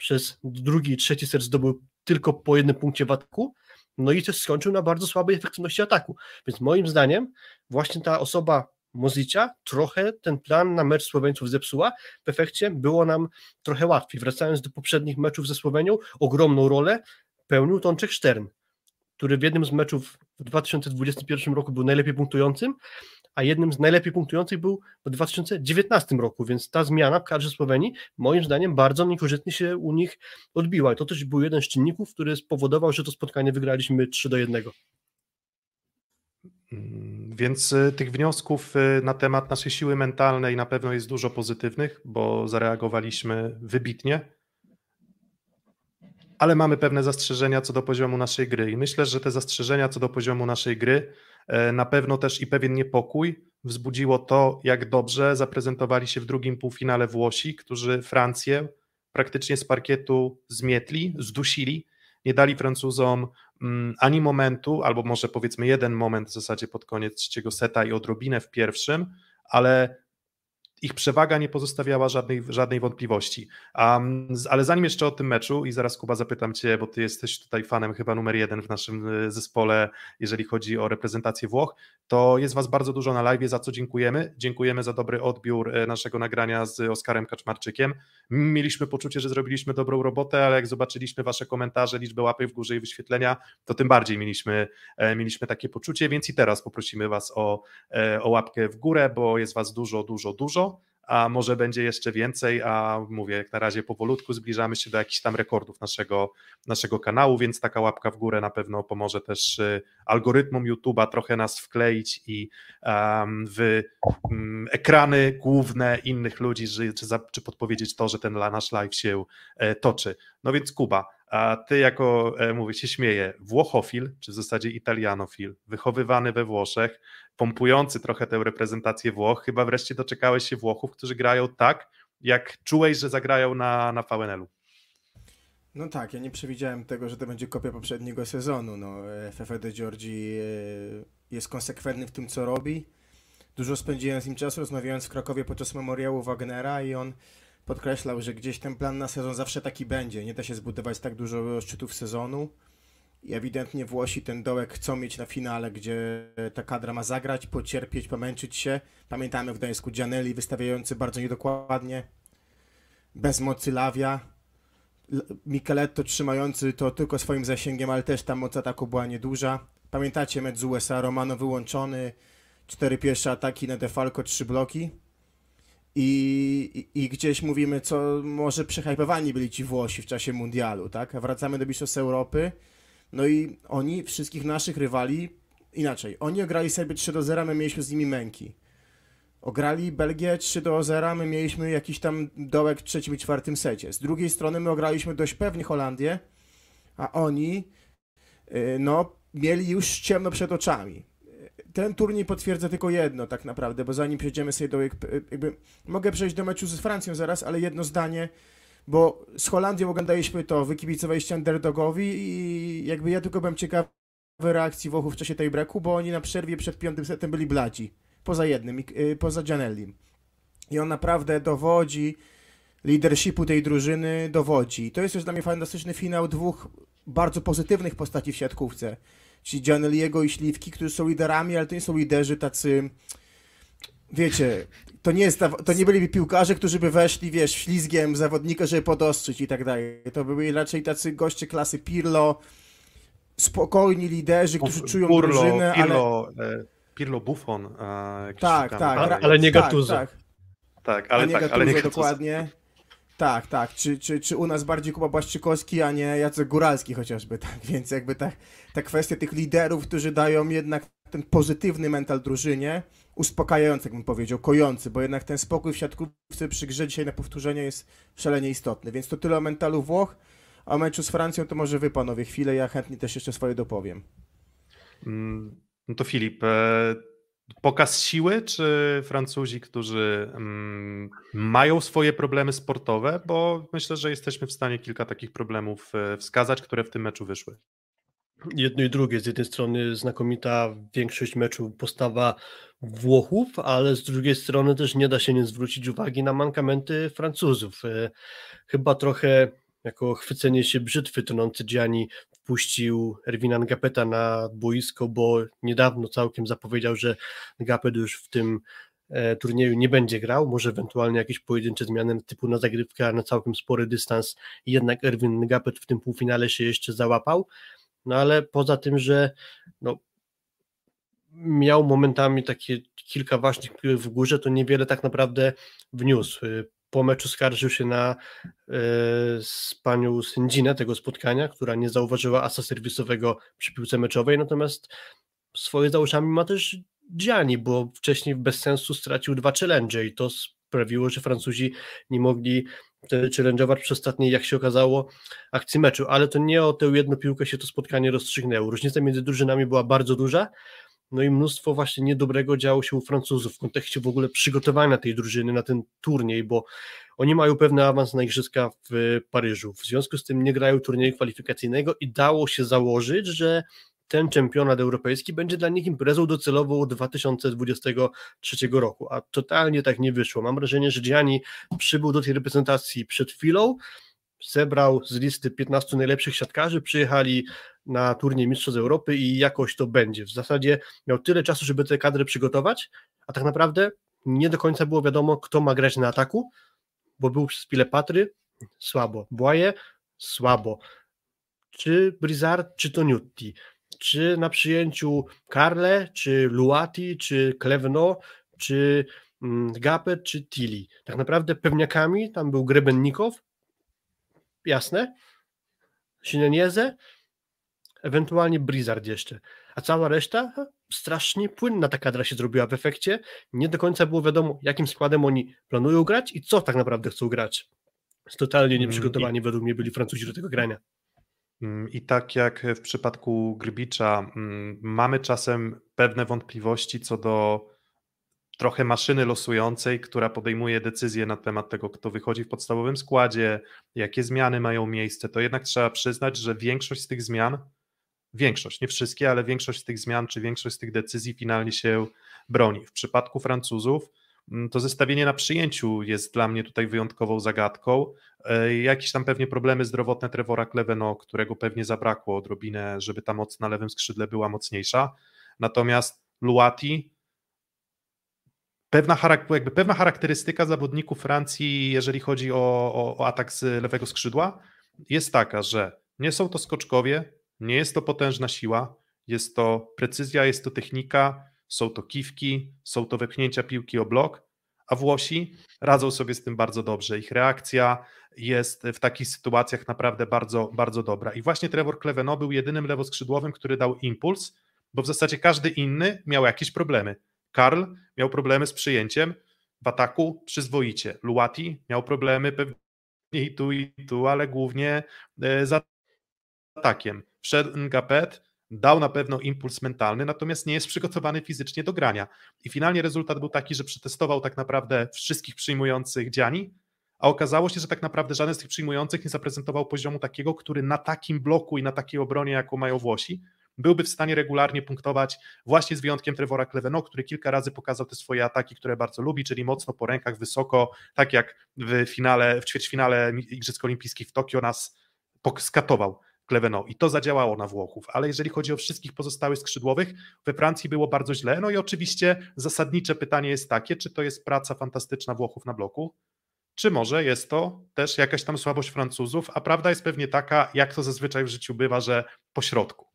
D: przez drugi i trzeci set zdobył tylko po jednym punkcie w ataku, no i też skończył na bardzo słabej efektywności ataku. Więc moim zdaniem właśnie ta osoba Mozicia trochę ten plan na mecz Słoweńców zepsuła. W efekcie było nam trochę łatwiej. Wracając do poprzednich meczów ze Słowenią, ogromną rolę pełnił Tączek Stern, który w jednym z meczów w 2021 roku był najlepiej punktującym, a jednym z najlepiej punktujących był w 2019 roku, więc ta zmiana w kadrze Słowenii moim zdaniem bardzo niekorzystnie się u nich odbiła i to też był jeden z czynników, który spowodował, że to spotkanie wygraliśmy 3 do 1.
C: Mm, więc y, tych wniosków y, na temat naszej siły mentalnej na pewno jest dużo pozytywnych, bo zareagowaliśmy wybitnie, ale mamy pewne zastrzeżenia co do poziomu naszej gry i myślę, że te zastrzeżenia co do poziomu naszej gry na pewno też i pewien niepokój wzbudziło to, jak dobrze zaprezentowali się w drugim półfinale Włosi, którzy Francję praktycznie z parkietu zmietli, zdusili, nie dali Francuzom mm, ani momentu, albo może powiedzmy jeden moment w zasadzie pod koniec trzeciego seta i odrobinę w pierwszym, ale ich przewaga nie pozostawiała żadnej, żadnej wątpliwości. Um, ale zanim jeszcze o tym meczu, i zaraz Kuba zapytam Cię, bo Ty jesteś tutaj fanem chyba numer jeden w naszym e, zespole, jeżeli chodzi o reprezentację Włoch, to jest Was bardzo dużo na live, za co dziękujemy. Dziękujemy za dobry odbiór e, naszego nagrania z Oskarem Kaczmarczykiem. Mieliśmy poczucie, że zrobiliśmy dobrą robotę, ale jak zobaczyliśmy Wasze komentarze, liczbę łapy w górze i wyświetlenia, to tym bardziej mieliśmy, e, mieliśmy takie poczucie, więc i teraz poprosimy Was o, o łapkę w górę, bo jest Was dużo, dużo, dużo a może będzie jeszcze więcej, a mówię, jak na razie powolutku zbliżamy się do jakichś tam rekordów naszego, naszego kanału, więc taka łapka w górę na pewno pomoże też y, algorytmom YouTube'a trochę nas wkleić i um, w um, ekrany główne innych ludzi, czy, czy, podpowiedzieć to, że ten nasz live się e, toczy. No więc Kuba, a ty jako, e, mówię, się śmieję, włochofil, czy w zasadzie italianofil, wychowywany we Włoszech, pompujący trochę tę reprezentację Włoch, chyba wreszcie doczekałeś się Włochów, którzy grają tak, jak czułeś, że zagrają na, na VNL-u.
E: No tak, ja nie przewidziałem tego, że to będzie kopia poprzedniego sezonu. No, FF de Giorgi e, jest konsekwentny w tym, co robi. Dużo spędziłem z nim czasu, rozmawiając w Krakowie podczas memoriału Wagnera i on podkreślał, że gdzieś ten plan na sezon zawsze taki będzie. Nie da się zbudować tak dużo szczytów sezonu. I ewidentnie Włosi ten dołek chcą mieć na finale, gdzie ta kadra ma zagrać, pocierpieć, pomęczyć się. Pamiętamy w Gdańsku Gianelli wystawiający bardzo niedokładnie, bez mocy Lawia. Micheletto trzymający to tylko swoim zasięgiem, ale też ta moc ataku była nieduża. Pamiętacie mecz z USA, Romano wyłączony, cztery pierwsze ataki na Defalco, trzy bloki. I, i, gdzieś mówimy, co może przehajpowani byli ci Włosi w czasie mundialu, tak? Wracamy do Mistrzostw Europy, no i oni wszystkich naszych rywali, inaczej, oni ograli sobie 3 do 0, my mieliśmy z nimi męki. Ograli Belgię 3 do 0, my mieliśmy jakiś tam dołek w trzecim i czwartym secie. Z drugiej strony my ograliśmy dość pewnie Holandię, a oni, y, no, mieli już ciemno przed oczami ten turniej potwierdza tylko jedno tak naprawdę, bo zanim przejdziemy sobie do jakby, mogę przejść do meczu z Francją zaraz, ale jedno zdanie bo z Holandią oglądaliśmy to, wy kibicowaliście underdogowi i jakby ja tylko byłem ciekawy reakcji Włochów w czasie tej breaku, bo oni na przerwie przed piątym setem byli bladzi, poza jednym, y, poza Gianellim. I on naprawdę dowodzi leadershipu tej drużyny, dowodzi. I to jest też dla mnie fantastyczny finał dwóch bardzo pozytywnych postaci w siatkówce. Czyli Gianelliego i Śliwki, którzy są liderami, ale to nie są liderzy tacy wiecie, to nie, jest, to nie byli piłkarze, którzy by weszli, wiesz, ślizgiem zawodnika, żeby podostrzyć i tak dalej. To byli raczej tacy goście klasy Pirlo, spokojni liderzy, którzy czują
C: Pirlo,
E: drużynę,
C: Pirlo,
E: ale...
C: Pirlo Buffon. e,
E: Tak, tak.
D: ale nie
E: tak,
D: Gattuso.
E: Tak,
C: Tak, ale
E: a nie
C: tak,
E: Gattuso,
C: ale nie Gattuso.
E: dokładnie. Tak, tak. Czy, czy, czy u nas bardziej Kuba Błaszczykowski, a nie Jacek Góralski chociażby, tak. Więc jakby ta, ta kwestia tych liderów, którzy dają jednak ten pozytywny mental drużynie, uspokajający, jakbym powiedział, kojący, bo jednak ten spokój w siatkówce przy grze dzisiaj na powtórzenie jest szalenie istotny. Więc to tyle o mentalu Włoch, a o meczu z Francją to może wy panowie chwilę, ja chętnie też jeszcze swoje dopowiem.
C: Mm, No to Filip, e, pokaz siły, czy Francuzi, którzy mm, mają swoje problemy sportowe? Bo myślę, że jesteśmy w stanie kilka takich problemów e, wskazać, które w tym meczu wyszły.
D: jedno i drugie. Z jednej strony znakomita większość meczu postawa Włochów, ale z drugiej strony też nie da się nie zwrócić uwagi na mankamenty Francuzów. E, Chyba trochę jako chwycenie się brzytwy tonący Gianni wpuścił Erwina Ngapeta na boisko, bo niedawno całkiem zapowiedział, że Ngapet już w tym e, turnieju nie będzie grał, może ewentualnie jakieś pojedyncze zmiany typu na zagrywkę, na całkiem spory dystans jednak Erwin Ngapet w tym półfinale się jeszcze załapał. No ale poza tym, że no, miał momentami takie kilka ważnych w górze, to niewiele tak naprawdę wniósł. Po meczu skarżył się na e, z panią sędzinę tego spotkania, która nie zauważyła asa serwisowego przy piłce meczowej, natomiast swoje za uszami ma też Gianni, bo wcześniej bez sensu stracił dwa challenge i to sprawiło, że Francuzi nie mogli challenge'ować przy ostatniej, jak się okazało, akcji meczu, ale to nie o tę jedną piłkę się to spotkanie rozstrzygnęło. Różnica między drużynami była bardzo duża, no i mnóstwo właśnie niedobrego działo się u Francuzów w kontekście w ogóle przygotowania tej drużyny na ten turniej, bo oni mają pewny awans na igrzyska w Paryżu. W związku z tym nie grają turnieju kwalifikacyjnego i dało się założyć, że ten czempionat europejski będzie dla nich imprezą docelową 2023 roku, a totalnie tak nie wyszło. Mam wrażenie, że Gianni przybył do tej reprezentacji przed chwilą, zebrał z listy 15 najlepszych siatkarzy, przyjechali na turniej Mistrzostw Europy i jakoś to będzie. W zasadzie miał tyle czasu, żeby te kadry przygotować, a tak naprawdę nie do końca było wiadomo, kto ma grać na ataku, bo był przez chwilę Patry, słabo, Błaje, słabo, czy Brizard, czy Toniutti, czy na przyjęciu Carle, czy Luati, czy Klevno, czy mm, Gapet, czy Tilly. Tak naprawdę pewniakami tam był Grebennikow, jasne, Sinenieze, ewentualnie Blizzard jeszcze, a cała reszta strasznie płynna ta kadra się zrobiła w efekcie, nie do końca było wiadomo jakim składem oni planują grać i co tak naprawdę chcą grać. Totalnie nieprzygotowani według mnie byli Francuzi do tego grania.
C: Mm, I tak jak w przypadku Grbicza, mm, mamy czasem pewne wątpliwości co do trochę maszyny losującej, która podejmuje decyzje na temat tego, kto wychodzi w podstawowym składzie, jakie zmiany mają miejsce, to jednak trzeba przyznać, że większość z tych zmian, większość, nie wszystkie, ale większość z tych zmian, czy większość z tych decyzji finalnie się broni. W przypadku Francuzów mm, to zestawienie na przyjęciu jest dla mnie tutaj wyjątkową zagadką. E, Jakieś tam pewnie problemy zdrowotne Trevora Kleveno, którego pewnie zabrakło odrobinę, żeby ta moc na lewym skrzydle była mocniejsza. Natomiast Luati, pewna, jakby pewna charakterystyka zawodników Francji, jeżeli chodzi o, o, o atak z lewego skrzydła, jest taka, że nie są to skoczkowie, nie jest to potężna siła, jest to precyzja, jest to technika, są to kiwki, są to wepchnięcia piłki o blok, a Włosi radzą sobie z tym bardzo dobrze. Ich reakcja jest w takich sytuacjach naprawdę bardzo, bardzo dobra. I właśnie Trevor Kleveno był jedynym lewoskrzydłowym, który dał impuls, bo w zasadzie każdy inny miał jakieś problemy. Karl miał problemy z przyjęciem w ataku przyzwoicie. Luati miał problemy pewnie i tu, i tu, ale głównie e, z atakiem. Wszedł Ngapet, dał na pewno impuls mentalny, natomiast nie jest przygotowany fizycznie do grania. I finalnie rezultat był taki, że przetestował tak naprawdę wszystkich przyjmujących Dziani, a okazało się, że tak naprawdę żaden z tych przyjmujących nie zaprezentował poziomu takiego, który na takim bloku i na takiej obronie, jaką mają Włosi, byłby w stanie regularnie punktować, właśnie z wyjątkiem Trevora Cleveno, który kilka razy pokazał te swoje ataki, które bardzo lubi, czyli mocno po rękach, wysoko, tak jak w finale, w ćwierćfinale Igrzysk Olimpijskich w Tokio nas skatował Cleveno i to zadziałało na Włochów, ale jeżeli chodzi o wszystkich pozostałych skrzydłowych, we Francji było bardzo źle, no i oczywiście zasadnicze pytanie jest takie, czy to jest praca fantastyczna Włochów na bloku, czy może jest to też jakaś tam słabość Francuzów, a prawda jest pewnie taka, jak to zazwyczaj w życiu bywa, że po środku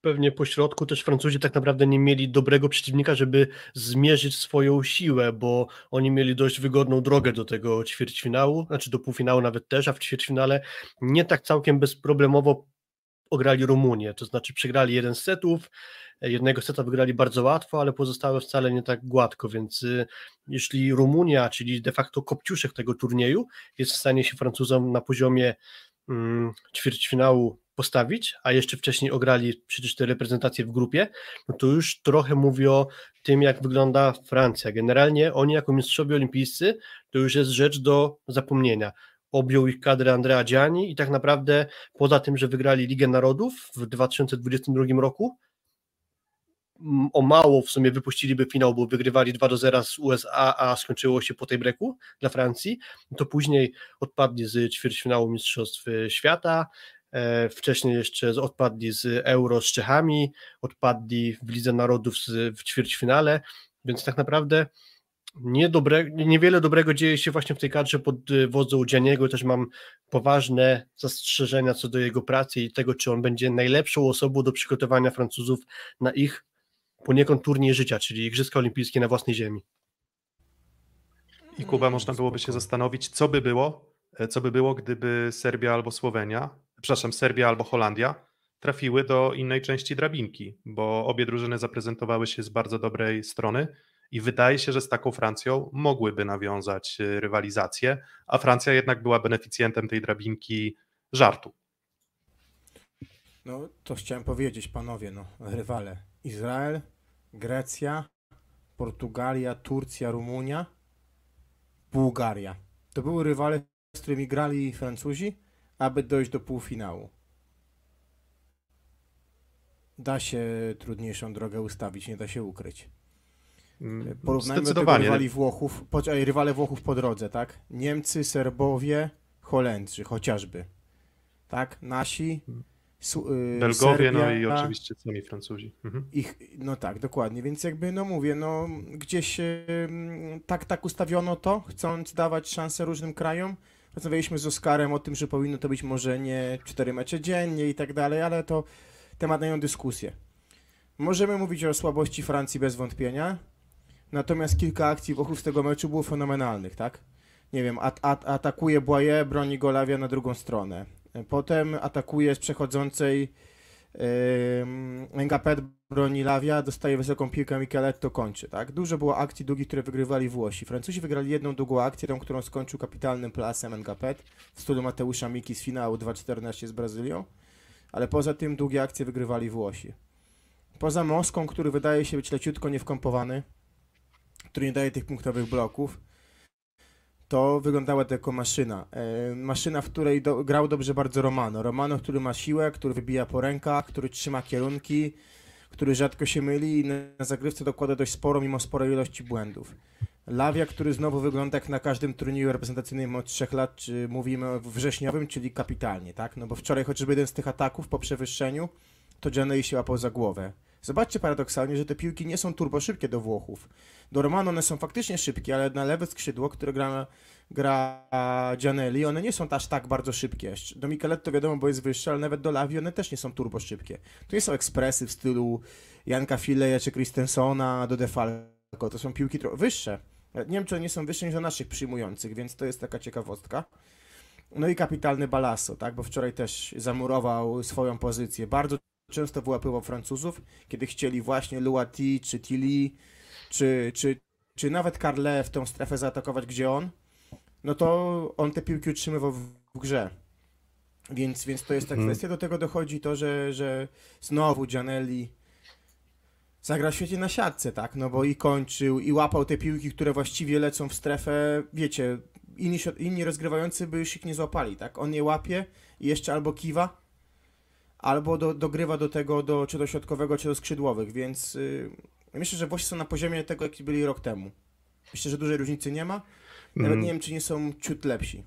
D: pewnie po środku też Francuzi tak naprawdę nie mieli dobrego przeciwnika, żeby zmierzyć swoją siłę, bo oni mieli dość wygodną drogę do tego ćwierćfinału, znaczy do półfinału nawet też, a w ćwierćfinale nie tak całkiem bezproblemowo ograli Rumunię, to znaczy przegrali jeden z setów, jednego seta wygrali bardzo łatwo, ale pozostałe wcale nie tak gładko, więc y, jeśli Rumunia, czyli de facto kopciuszek tego turnieju, jest w stanie się Francuzom na poziomie mm, ćwierćfinału postawić, a jeszcze wcześniej ograli przecież te reprezentacje w grupie, no to już trochę mówi o tym, jak wygląda Francja. Generalnie oni jako mistrzowie olimpijscy to już jest rzecz do zapomnienia. Objął ich kadrę Andrea Gianni i tak naprawdę poza tym, że wygrali Ligę Narodów w 2022 roku, o mało w sumie wypuściliby finał, bo wygrywali 2 do 0 z USA, a skończyło się po tej breku dla Francji, to później odpadli z ćwierćfinału Mistrzostw Świata, wcześniej jeszcze odpadli z Euro z Czechami, odpadli w Lidze Narodów w ćwierćfinale, więc tak naprawdę niedobre, niewiele dobrego dzieje się właśnie w tej kadrze pod wodzą Dzianiego. Też mam poważne zastrzeżenia co do jego pracy i tego, czy on będzie najlepszą osobą do przygotowania Francuzów na ich poniekąd turniej życia, czyli Igrzyska Olimpijskie na własnej ziemi.
C: I Kuba, można byłoby się zastanowić, co by było, e, co by było, gdyby Serbia albo Słowenia przepraszam, Serbia albo Holandia trafiły do innej części drabinki, bo obie drużyny zaprezentowały się z bardzo dobrej strony i wydaje się, że z taką Francją mogłyby nawiązać y, rywalizację, a Francja jednak była beneficjentem tej drabinki żartu.
E: No to chciałem powiedzieć, panowie, no, rywale. Izrael, Grecja, Portugalia, Turcja, Rumunia, Bułgaria. To były rywale, z którymi grali Francuzi, aby dojść do półfinału. Da się trudniejszą drogę ustawić, nie da się ukryć. Mm, Porównajmy do tego rywali Włochów, rywale Włochów po drodze, tak? Niemcy, Serbowie, Holendrzy chociażby. Tak? Nasi,
C: Su, y, Belgowie, no Serbia, no i oczywiście sami Francuzi.
E: Mhm. Ich, no tak, dokładnie, więc jakby, no mówię, no gdzieś y, tak, tak ustawiono to, chcąc dawać szansę różnym krajom, Rozmawialiśmy z Oskarem o tym, że powinno to być może nie cztery mecze dziennie i tak dalej, ale to temat na inną dyskusję. Możemy mówić o słabości Francji bez wątpienia, natomiast kilka akcji wokół z tego meczu było fenomenalnych, tak? Nie wiem, at, at, atakuje Boye, broni Golawia na drugą stronę. Potem atakuje z przechodzącej Engapet broni Lawia, dostaje wysoką piłkę, Micheletto kończy, tak? Dużo było akcji długich, które wygrywali Włosi. Francuzi wygrali jedną długą akcję, tą, którą skończył kapitalnym plasem Engapet w stylu Mateusza Miki z finału 2-14 z Brazylią, ale poza tym długie akcje wygrywali Włosi. Poza Moską, który wydaje się być leciutko niewkompowany, który nie daje tych punktowych bloków, to wyglądała to jako maszyna. E, maszyna, w której do, grał dobrze bardzo Romano. Romano, który ma siłę, który wybija po rękach, który trzyma kierunki, który rzadko się myli i na zagrywce dokłada dość sporo, mimo sporej ilości błędów. Lawia, który znowu wygląda jak na każdym turnieju reprezentacyjnym od trzech lat, czy mówimy wrześniowym, czyli kapitalnie, tak? No bo wczoraj chociażby jeden z tych ataków po przewyższeniu, to Gianelli się łapał za głowę. Zobaczcie paradoksalnie, że te piłki nie są turbo szybkie do Włochów. Do Romano one są faktycznie szybkie, ale na lewe skrzydło, które gra, gra Gianelli, one nie są aż tak bardzo szybkie. Do Micheletto wiadomo, bo jest wyższe, ale nawet do Lavi one też nie są turbo szybkie. To nie są ekspresy w stylu Janka Fileja czy Christensona do Defalco. To są piłki wyższe. Nie wiem, czy one nie są wyższe niż do naszych przyjmujących, więc to jest taka ciekawostka. No i kapitalny Balasso, tak, bo wczoraj też zamurował swoją pozycję. Bardzo często wyłapywał Francuzów, kiedy chcieli właśnie Luati czy Tilly, czy, czy, czy nawet Carle w tą strefę zaatakować, gdzie on, no to on te piłki utrzymywał w, w grze. Więc, więc to jest ta mhm. kwestia. Do tego dochodzi to, że, że znowu Gianelli zagrał świetnie na siatce, tak? No bo i kończył, i łapał te piłki, które właściwie lecą w strefę, wiecie, inni, inni rozgrywający by już ich nie złapali, tak? On je łapie i jeszcze albo kiwa, albo do, dogrywa do tego, do, czy do środkowego, czy do skrzydłowych, więc yy, myślę, że Włosi są na poziomie tego, jaki byli rok temu. Myślę, że dużej różnicy nie ma. Nawet mm. nie wiem, czy nie są ciut lepsi.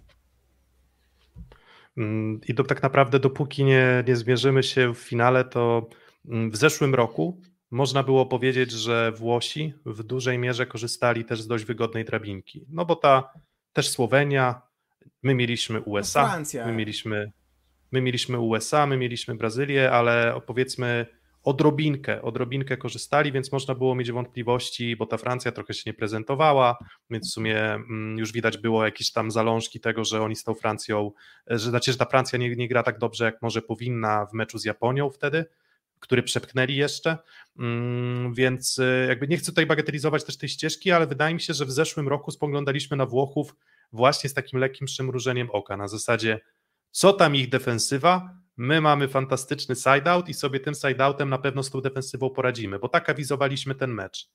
C: Mm, I to tak naprawdę, dopóki nie, nie zmierzymy się w finale, to mm, w zeszłym roku można było powiedzieć, że Włosi w dużej mierze korzystali też z dość wygodnej drabinki. No bo ta też Słowenia, my mieliśmy USA, no Francja. my mieliśmy, my mieliśmy USA, my mieliśmy Brazylię, ale powiedzmy odrobinkę, odrobinkę korzystali, więc można było mieć wątpliwości, bo ta Francja trochę się nie prezentowała, więc w sumie mm, już widać było jakieś tam zalążki tego, że oni z tą Francją, że znaczy, że ta Francja nie, nie gra tak dobrze, jak może powinna w meczu z Japonią wtedy, który przepchnęli jeszcze, mm, więc y, jakby nie chcę tutaj bagatelizować też tej ścieżki, ale wydaje mi się, że w zeszłym roku spoglądaliśmy na Włochów właśnie z takim lekkim przymrużeniem oka, na zasadzie co tam ich defensywa, my mamy fantastyczny side-out i sobie tym side-outem na pewno z tą defensywą poradzimy, bo tak awizowaliśmy ten mecz.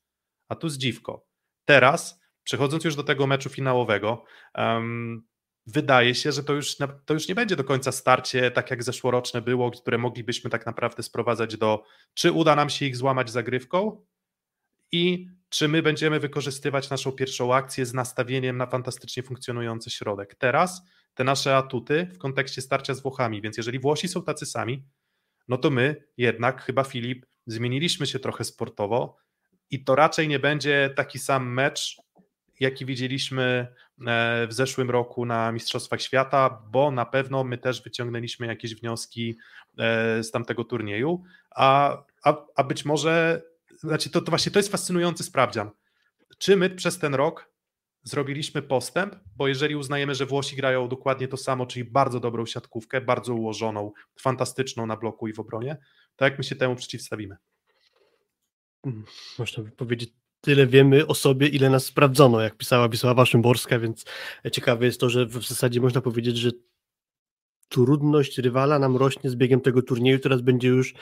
C: A tu zdziwko. Teraz, przechodząc już do tego meczu finałowego, um, wydaje się, że to już, to już nie będzie do końca starcie, tak jak zeszłoroczne było, które moglibyśmy tak naprawdę sprowadzać do, czy uda nam się ich złamać zagrywką i czy my będziemy wykorzystywać naszą pierwszą akcję z nastawieniem na fantastycznie funkcjonujący środek. Teraz te nasze atuty w kontekście starcia z Włochami, więc jeżeli Włosi są tacy sami, no to my jednak, chyba Filip, zmieniliśmy się trochę sportowo i to raczej nie będzie taki sam mecz, jaki widzieliśmy e, w zeszłym roku na Mistrzostwach Świata, bo na pewno my też wyciągnęliśmy jakieś wnioski e, z tamtego turnieju, a, a, a być może, znaczy to, to właśnie to jest fascynujący sprawdzian. Czy my przez ten rok zrobiliśmy postęp, bo jeżeli uznajemy, że Włosi grają dokładnie to samo, czyli bardzo dobrą siatkówkę, bardzo ułożoną, fantastyczną na bloku i w obronie, to jak my się temu przeciwstawimy?
D: Hmm, można by powiedzieć, tyle wiemy o sobie, ile nas sprawdzono, jak pisała Wisława Szymborska, więc ciekawe jest to, że w zasadzie można powiedzieć, że trudność rywala nam rośnie z biegiem tego turnieju, teraz będzie już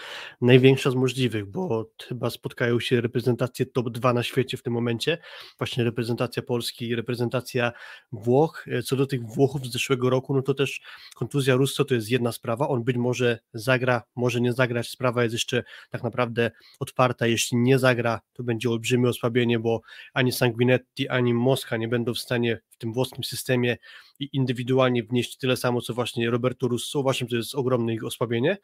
D: największa z możliwych, bo chyba spotkają się reprezentacje top 2 na świecie w tym momencie, właśnie reprezentacja Polski i reprezentacja Włoch. E, co do tych Włochów z zeszłego roku, no to też kontuzja Russo to jest jedna sprawa, on być może zagra, może nie zagrać, sprawa jest jeszcze tak naprawdę otwarta, jeśli nie zagra, to będzie olbrzymie osłabienie, bo ani Sanguinetti, ani Moska nie będą w stanie w tym włoskim systemie i indywidualnie wnieść tyle samo, co właśnie Roberto Russo, właśnie to jest ogromne ich osłabienie.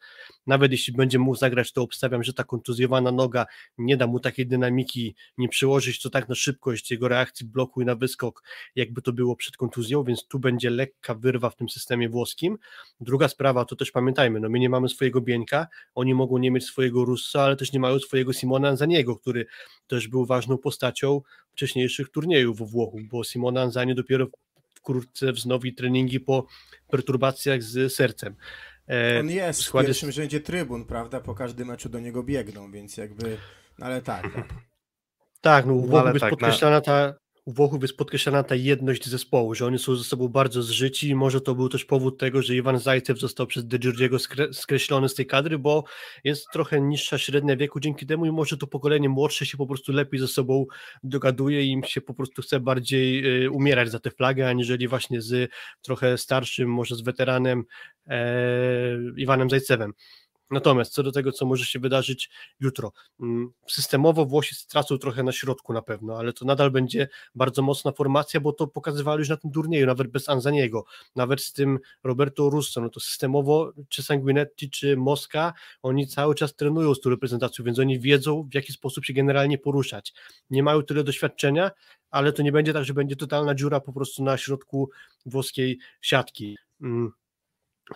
D: Nawet jeśli będzie mógł zagrać, to obstawiam, że ta kontuzjowana noga nie da mu takiej dynamiki, nie przełożyć to tak na szybkość jego reakcji bloku i na wyskok, jakby to było przed kontuzją, więc tu będzie lekka wyrwa w tym systemie włoskim. Druga sprawa, to też pamiętajmy, no my nie mamy swojego Bieńka, oni mogą nie mieć swojego Russo, ale też nie mają swojego Simona Zaniego, który też był ważną postacią wcześniejszych turniejów w Włochu, bo Simona Anzani dopiero wkrótce wznowi treningi po perturbacjach z sercem.
E: E, On jest w składzie... pierwszym rzędzie trybun, prawda? Po każdym meczu do niego biegną, więc jakby, no ale tak. Tak,
D: tak no, no jest tak, podkreślana ta u Włochów jest podkreślana ta jedność zespołu, że oni są ze sobą bardzo zżyci i może to był też powód tego, że Iwan Zajcew został przez De Giorgiego skre skreślony z tej kadry, bo jest trochę niższa średnia wieku dzięki temu i może to pokolenie młodsze się po prostu lepiej ze sobą dogaduje i im się po prostu chce bardziej y, umierać za tę flagę, aniżeli właśnie z trochę starszym, może z weteranem e, Iwanem Zajcewem. Natomiast co do tego, co może się wydarzyć jutro, mm, systemowo Włosi stracą trochę na środku na pewno, ale to nadal będzie bardzo mocna formacja, bo to pokazywali już na tym turnieju, nawet bez Anzaniego, nawet z tym Roberto Russo, no to systemowo czy Sanguinetti, czy Moska, oni cały czas trenują z tą reprezentacją, więc oni wiedzą, w jaki sposób się generalnie poruszać. Nie mają tyle doświadczenia, ale to nie będzie tak, że będzie totalna dziura po prostu na środku włoskiej siatki. Mm,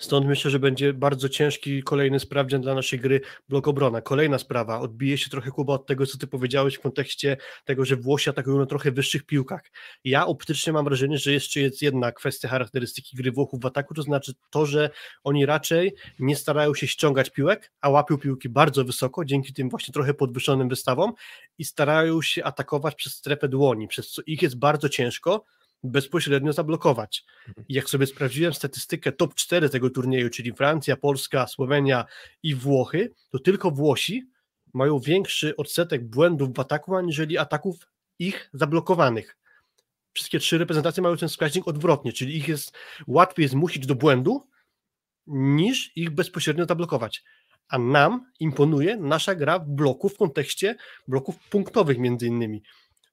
D: Stąd myślę, że będzie bardzo ciężki kolejny sprawdzian dla naszej gry blok obrona. Kolejna sprawa, odbije się trochę Kuba od tego, co ty powiedziałeś w kontekście tego, że Włosi atakują na trochę wyższych piłkach. Ja optycznie mam wrażenie, że jeszcze jest jedna kwestia charakterystyki gry Włochów w ataku, to znaczy to, że oni raczej nie starają się ściągać piłek, a łapią piłki bardzo wysoko, dzięki tym właśnie trochę podwyższonym wystawom i starają się atakować przez strefę dłoni, przez co ich jest bardzo ciężko, bezpośrednio zablokować. Mhm. I jak sobie sprawdziłem statystykę top 4 tego turnieju, czyli Francja, Polska, Słowenia i Włochy, to tylko Włosi mają większy odsetek błędów w ataku, aniżeli ataków ich zablokowanych. wszystkie trzy reprezentacje mają ten wskaźnik odwrotnie, czyli ich jest łatwiej zmusić do błędu, niż ich bezpośrednio zablokować. A nam imponuje nasza gra w bloku w kontekście bloków punktowych między innymi.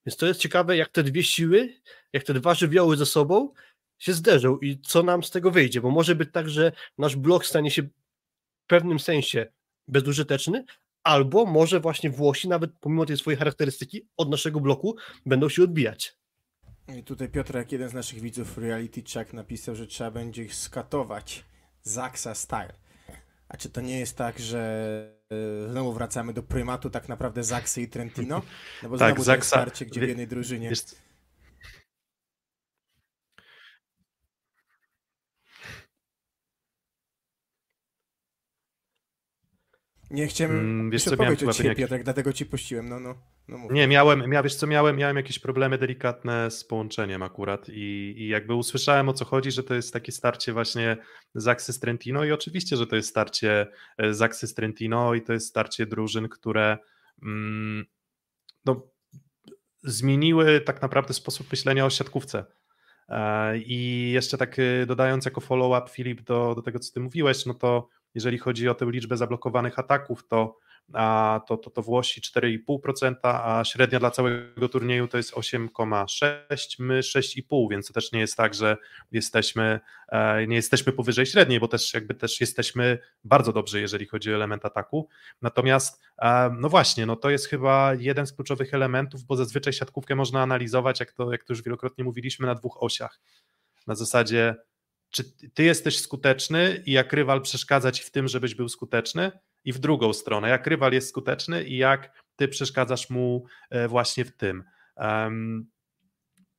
D: Więc to jest ciekawe, jak te dwie siły, jak te dwa żywioły ze sobą się zderzą i co nam z tego wyjdzie, bo może być tak, że nasz blok stanie się w pewnym sensie bezużyteczny, albo może właśnie Włosi, nawet pomimo tej swojej charakterystyki, od naszego bloku będą się odbijać.
E: I tutaj Piotr, jak jeden z naszych widzów Reality Check napisał, że trzeba będzie ich skatować. Zaksa style. A czy to nie jest tak, że e, znowu wracamy do prymatu tak naprawdę Zaksy i Trentino? No bo
C: Tak,
E: znowu to jest
C: Zaksa-
E: starcie, gdzie w jednej drużynie...
C: Wiesz,
E: Nie chciałem
C: Mm, wiesz co, miałem
E: od ciebie,
C: jakiś-
E: Piotrek, dlatego ci puściłem, no, no. no mów.
C: Nie, miałem, mia, wiesz co, miałem, miałem jakieś problemy delikatne z połączeniem akurat i, i jakby usłyszałem o co chodzi, że to jest takie starcie właśnie Zaksy Trentino i oczywiście, że to jest starcie e, Zaksy Trentino i to jest starcie drużyn, które mm, no, zmieniły tak naprawdę sposób myślenia o siatkówce. E, I jeszcze tak e, dodając jako follow-up Filip do, do tego, co ty mówiłeś, no to jeżeli chodzi o tę liczbę zablokowanych ataków, to a to, to, to Włosi 4,5%, a średnia dla całego turnieju to jest 8,6%, my 6,5%, więc to też nie jest tak, że jesteśmy, e, nie jesteśmy powyżej średniej, bo też jakby też jesteśmy bardzo dobrzy, jeżeli chodzi o element ataku. Natomiast e, no właśnie, no to jest chyba jeden z kluczowych elementów, bo zazwyczaj siatkówkę można analizować, jak to, jak to już wielokrotnie mówiliśmy, na dwóch osiach. Na zasadzie, czy ty jesteś skuteczny i jak rywal przeszkadza ci w tym, żebyś był skuteczny, i w drugą stronę, jak rywal jest skuteczny i jak ty przeszkadzasz mu e, właśnie w tym.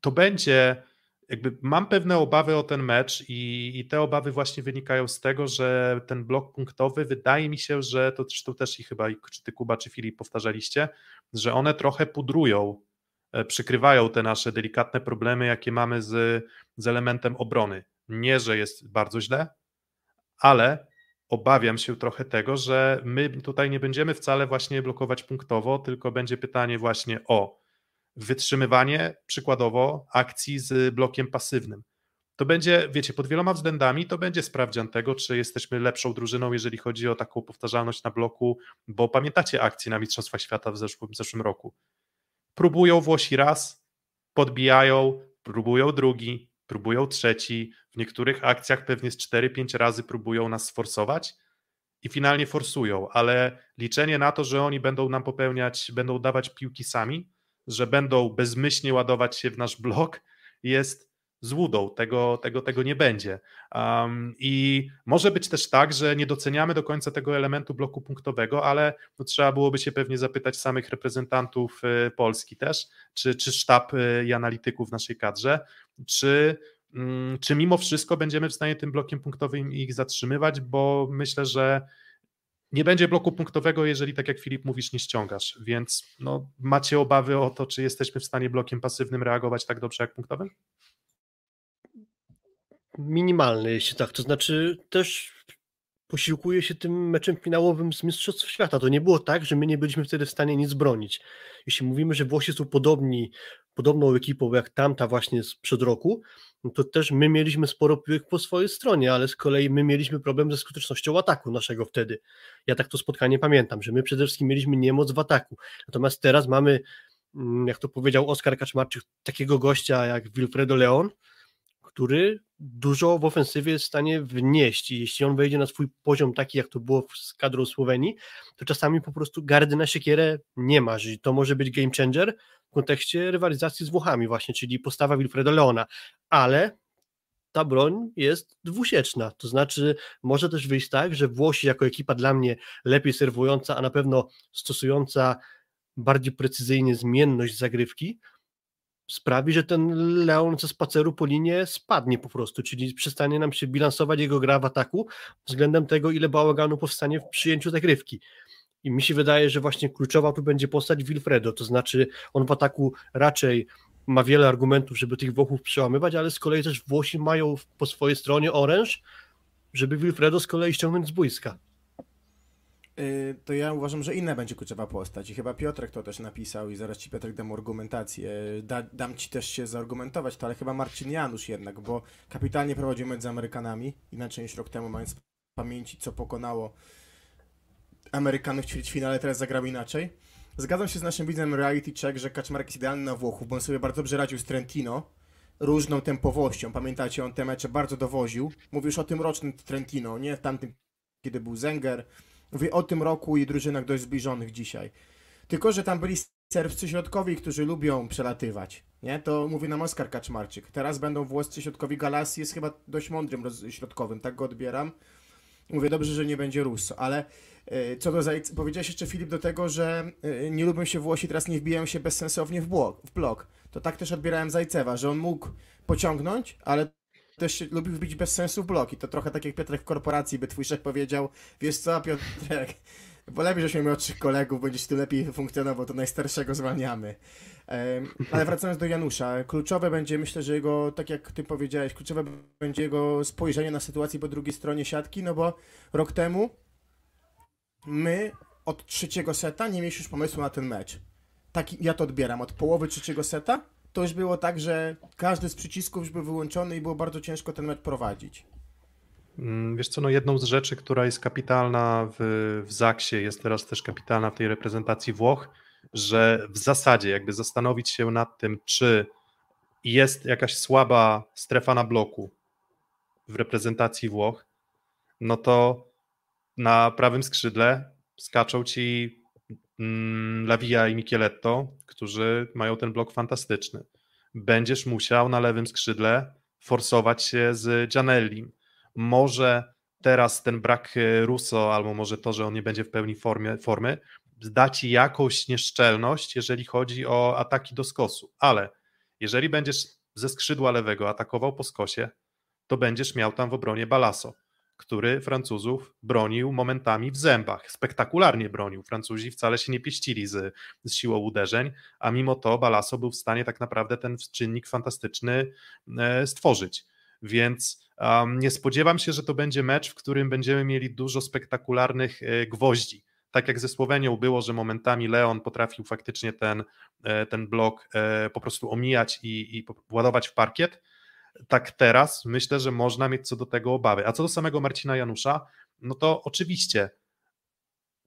C: To będzie, jakby mam pewne obawy o ten mecz i, i, te obawy właśnie wynikają z tego, że ten blok punktowy wydaje mi się, że to zresztą też i chyba czy ty Kuba czy Filip powtarzaliście, że one trochę pudrują, e, przykrywają te nasze delikatne problemy, jakie mamy z, z elementem obrony. Nie, że jest bardzo źle, ale obawiam się trochę tego, że my tutaj nie będziemy wcale właśnie blokować punktowo, tylko będzie pytanie właśnie o wytrzymywanie przykładowo akcji z blokiem pasywnym. To będzie, wiecie, pod wieloma względami to będzie sprawdzian tego, czy jesteśmy lepszą drużyną, jeżeli chodzi o taką powtarzalność na bloku, bo pamiętacie akcję na Mistrzostwach Świata w zeszłym, w zeszłym roku. Próbują Włosi raz, podbijają, próbują drugi, próbują trzeci, w niektórych akcjach pewnie z 4-5 razy próbują nas sforsować i finalnie forsują, ale liczenie na to, że oni będą nam popełniać, będą dawać piłki sami, że będą bezmyślnie ładować się w nasz blok, jest złudą, tego, tego, tego nie będzie. Um, I może być też tak, że nie doceniamy do końca tego elementu bloku punktowego, ale no, trzeba byłoby się pewnie zapytać samych reprezentantów y, Polski też, czy, czy sztab y, i analityków w naszej kadrze, czy, czy mimo wszystko będziemy w stanie tym blokiem punktowym ich zatrzymywać, bo myślę, że nie będzie bloku punktowego, jeżeli tak jak Filip mówisz, nie ściągasz, więc no, macie obawy o to, czy jesteśmy w stanie blokiem pasywnym reagować tak dobrze jak punktowym?
D: Minimalny, jeśli tak. To znaczy też posiłkuje się tym meczem finałowym z Mistrzostw Świata. To nie było tak, że my nie byliśmy wtedy w stanie nic bronić. Jeśli mówimy, że Włosi są podobni, podobną ekipą jak tamta właśnie sprzed roku, no to też my mieliśmy sporo piłek po swojej stronie, ale z kolei my mieliśmy problem ze skutecznością ataku naszego wtedy. Ja tak to spotkanie pamiętam, że my przede wszystkim mieliśmy niemoc w ataku. Natomiast teraz mamy, mm, jak to powiedział Oskar Kaczmarczyk, takiego gościa jak Wilfredo Leon, który dużo w ofensywie jest w stanie wnieść i jeśli on wejdzie na swój poziom taki, jak to było z kadrą Słowenii, to czasami po prostu gardy na siekierę nie ma, że to może być game changer w kontekście rywalizacji z Włochami właśnie, czyli postawa Wilfredo Leona, ale ta broń jest dwusieczna, to znaczy może też wyjść tak, że Włosi jako ekipa dla mnie lepiej serwująca, a na pewno stosująca bardziej precyzyjnie zmienność zagrywki, sprawi, że ten Leon ze spaceru po linie spadnie po prostu, czyli przestanie nam się bilansować jego gra w ataku względem tego, ile bałaganu powstanie w przyjęciu zagrywki. I mi się wydaje, że właśnie kluczowa tu będzie postać Wilfredo, to znaczy on w ataku raczej ma wiele argumentów, żeby tych Włochów przełamywać, ale z kolei też Włosi mają po swojej stronie oręż, żeby Wilfredo z kolei ściągnąć z boiska.
E: Y, to ja uważam, że inna będzie kluczowa postać i chyba Piotrek to też napisał i zaraz ci Piotrek dam argumentację. Da, dam ci też się zaargumentować to, ale chyba Marcin Janusz jednak, bo kapitalnie prowadził między Amerykanami, inaczej niż rok temu, mając pamięci, co pokonało Amerykanów w ćwierćfinale, teraz zagrał inaczej. Zgadzam się z naszym widzem Reality Check, że Kaczmarek jest idealny na Włochów, bo on sobie bardzo dobrze radził z Trentino, różną tempowością. Pamiętacie, on te mecze bardzo dowoził. Mówię już o tym rocznym Trentino, nie tamtym, kiedy był Zenger, Mówię o tym roku i drużynach dość zbliżonych dzisiaj. Tylko, że tam byli serbscy środkowi, którzy lubią przelatywać. Nie? To mówi nam Oskar Kaczmarczyk. Teraz będą włoscy środkowi Galasji, jest chyba dość mądrym środkowym, tak go odbieram. Mówię, dobrze, że nie będzie Russo, ale y, co do Zajc... powiedziałeś jeszcze Filip do tego, że y, nie lubią się Włosi, teraz nie wbijają się bezsensownie w blok, w blok. To tak też odbierałem Zajcewa, że on mógł pociągnąć, ale też lubił wbić bez sensu w bloki. To trochę tak jak Piotrek w korporacji, by twój szef powiedział, wiesz co Piotrek, bo lepiej, żeśmy mieli młodszych kolegów, będziesz tu lepiej funkcjonował, to najstarszego zwalniamy. Ale wracając do Janusza, kluczowe będzie, myślę, że jego, tak jak ty powiedziałeś, kluczowe będzie jego spojrzenie na sytuację po drugiej stronie siatki, no bo rok temu my od trzeciego seta nie mieliśmy już pomysłu na ten mecz. Tak ja to odbieram, od połowy trzeciego seta to już było tak, że każdy z przycisków już był wyłączony i było bardzo ciężko ten mecz prowadzić.
C: Mm, wiesz co, no jedną z rzeczy, która jest kapitalna w, w Zaksie, jest teraz też kapitalna w tej reprezentacji Włoch, że w zasadzie jakby zastanowić się nad tym, czy jest jakaś słaba strefa na bloku w reprezentacji Włoch, no to na prawym skrzydle skaczą ci Mm, Lavia i Micheletto, którzy mają ten blok fantastyczny. Będziesz musiał na lewym skrzydle forsować się z Gianellim. Może teraz ten brak e, Russo, albo może to, że on nie będzie w pełni formie, formy, da ci jakąś nieszczelność, jeżeli chodzi o ataki do skosu. Ale jeżeli będziesz ze skrzydła lewego atakował po skosie, to będziesz miał tam w obronie Balaso który Francuzów bronił momentami w zębach. Spektakularnie bronił. Francuzi wcale się nie pieścili z, z siłą uderzeń, a mimo to Balaso był w stanie tak naprawdę ten czynnik fantastyczny e, stworzyć. Więc um, nie spodziewam się, że to będzie mecz, w którym będziemy mieli dużo spektakularnych e, gwoździ. Tak jak ze Słowenią było, że momentami Leon potrafił faktycznie ten, e, ten blok po prostu omijać i, i ładować w parkiet tak teraz myślę, że można mieć co do tego obawy. A co do samego Marcina Janusza, no to oczywiście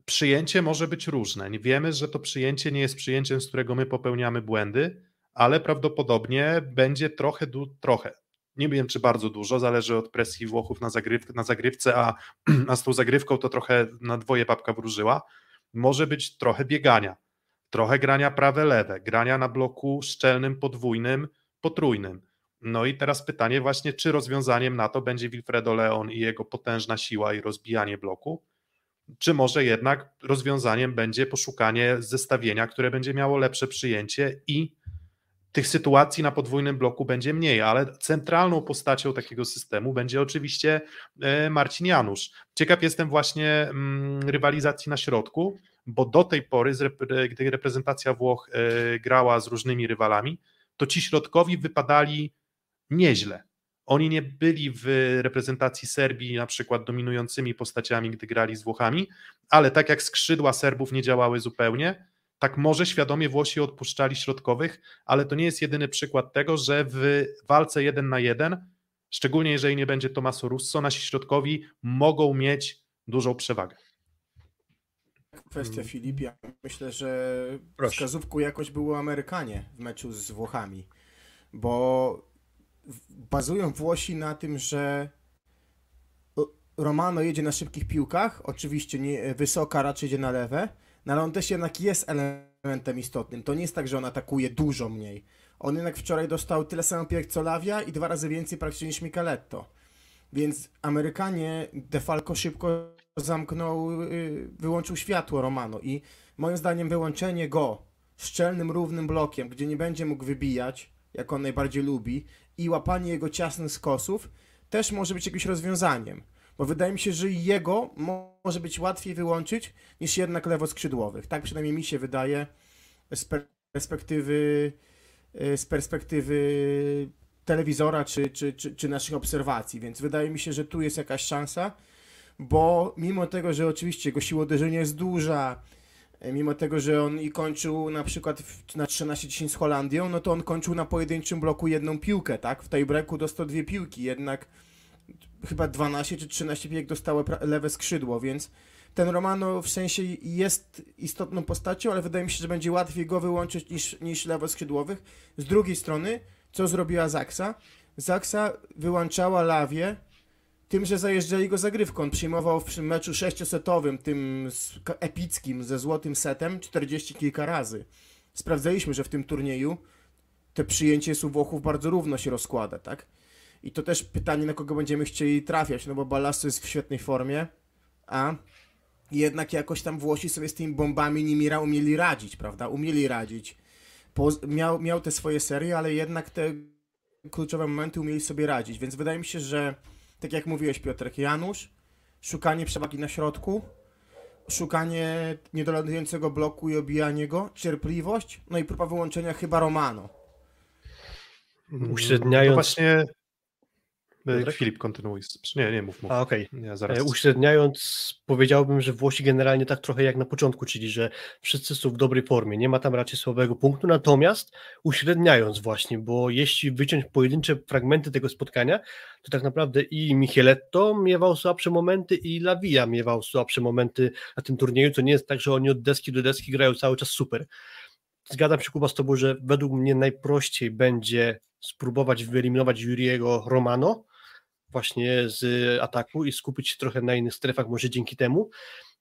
C: przyjęcie może być różne. Wiemy, że to przyjęcie nie jest przyjęciem, z którego my popełniamy błędy, ale prawdopodobnie będzie trochę, trochę. Nie wiem, czy bardzo dużo, zależy od presji Włochów na, zagryw, na zagrywce, a, a z tą zagrywką to trochę na dwoje babka wróżyła. Może być trochę biegania, trochę grania prawe-lewe, grania na bloku szczelnym, podwójnym, potrójnym. No i teraz pytanie właśnie, czy rozwiązaniem na to będzie Wilfredo Leon i jego potężna siła i rozbijanie bloku, czy może jednak rozwiązaniem będzie poszukanie zestawienia, które będzie miało lepsze przyjęcie i tych sytuacji na podwójnym bloku będzie mniej, ale centralną postacią takiego systemu będzie oczywiście e, Marcin Janusz. Ciekaw jestem właśnie mm, rywalizacji na środku, bo do tej pory, gdy reprezentacja Włoch e, grała z różnymi rywalami, to ci środkowi wypadali nieźle. Oni nie byli w reprezentacji Serbii na przykład dominującymi postaciami, gdy grali z Włochami, ale tak jak skrzydła Serbów nie działały zupełnie, tak może świadomie Włosi odpuszczali środkowych, ale to nie jest jedyny przykład tego, że w walce jeden na jeden, szczególnie jeżeli nie będzie Tomaso Russo, nasi środkowi mogą mieć dużą przewagę.
E: Kwestia mm. Filip, ja myślę, że Proszę. wskazówką jakoś było Amerykanie w meczu z Włochami, bo bazują Włosi na tym, że Romano jedzie na szybkich piłkach, oczywiście nie, wysoka raczej idzie na lewe, no ale on też jednak jest elementem istotnym. To nie jest tak, że on atakuje dużo mniej. On jednak wczoraj dostał tyle samo piłek co Lawia i dwa razy więcej praktycznie niż Micheletto. Więc Amerykanie Defalco szybko zamknął, y, wyłączył światło Romano i moim zdaniem wyłączenie go szczelnym, równym blokiem, gdzie nie będzie mógł wybijać, jak on najbardziej lubi, i łapanie jego ciasnych skosów też może być jakimś rozwiązaniem. Bo wydaje mi się, że jego może być łatwiej wyłączyć niż jednak lewoskrzydłowych. Tak przynajmniej mi się wydaje z perspektywy, z perspektywy telewizora czy, czy, czy, czy naszych obserwacji. Więc wydaje mi się, że tu jest jakaś szansa. bo mimo tego, że oczywiście jego siła uderzenia jest duża, e, mimo tego, że on i kończył na przykład na 13-10 z Holandią, no to on kończył na pojedynczym bloku jedną piłkę, tak? W tej breaku dostał dwie piłki, jednak chyba 12 czy 13 piłek dostało lewe skrzydło, więc ten Romano w sensie jest istotną postacią, ale wydaje mi się, że będzie łatwiej go wyłączyć niż, niż lewoskrzydłowych. Z drugiej strony, co zrobiła Zaksa? Zaksa wyłączała Lawię tym, że zajeżdżali go zagrywką. On przyjmował w meczu sześciosetowym, tym epickim, ze złotym setem, 40 kilka razy. Sprawdzaliśmy, że w tym turnieju te przyjęcie u Włochów bardzo równo się rozkłada, tak? I to też pytanie, na kogo będziemy chcieli trafiać, no bo Balasto jest w świetnej formie, a jednak jakoś tam Włosi sobie z tymi bombami Nimira umieli radzić, prawda? Umieli radzić. Po, miał, miał te swoje serie, ale jednak te kluczowe momenty umieli sobie radzić, więc wydaje mi się, że tak jak mówiłeś Piotrek, Janusz, szukanie przewagi na środku, szukanie niedolatującego bloku i obijanie go, cierpliwość, no i próba wyłączenia chyba Romano.
D: Uśredniając... No
C: właśnie Piotrek? Filip, kontynuuj. Nie, nie mów, mów.
D: A, okej. Okay. zaraz... E, uśredniając, powiedziałbym, że Włosi generalnie tak trochę jak na początku, czyli że wszyscy są w dobrej formie, nie ma tam raczej słabego punktu, natomiast uśredniając właśnie, bo jeśli wyciąć pojedyncze fragmenty tego spotkania, to tak naprawdę i Micheletto miewał słabsze momenty i Lavia miewał słabsze momenty na tym turnieju, to nie jest tak, że oni od deski do deski grają cały czas super. Zgadzam się Kuba z Tobą, że według mnie najprościej będzie spróbować wyeliminować Juriego Romano, właśnie z ataku i skupić się trochę na innych strefach, może dzięki temu.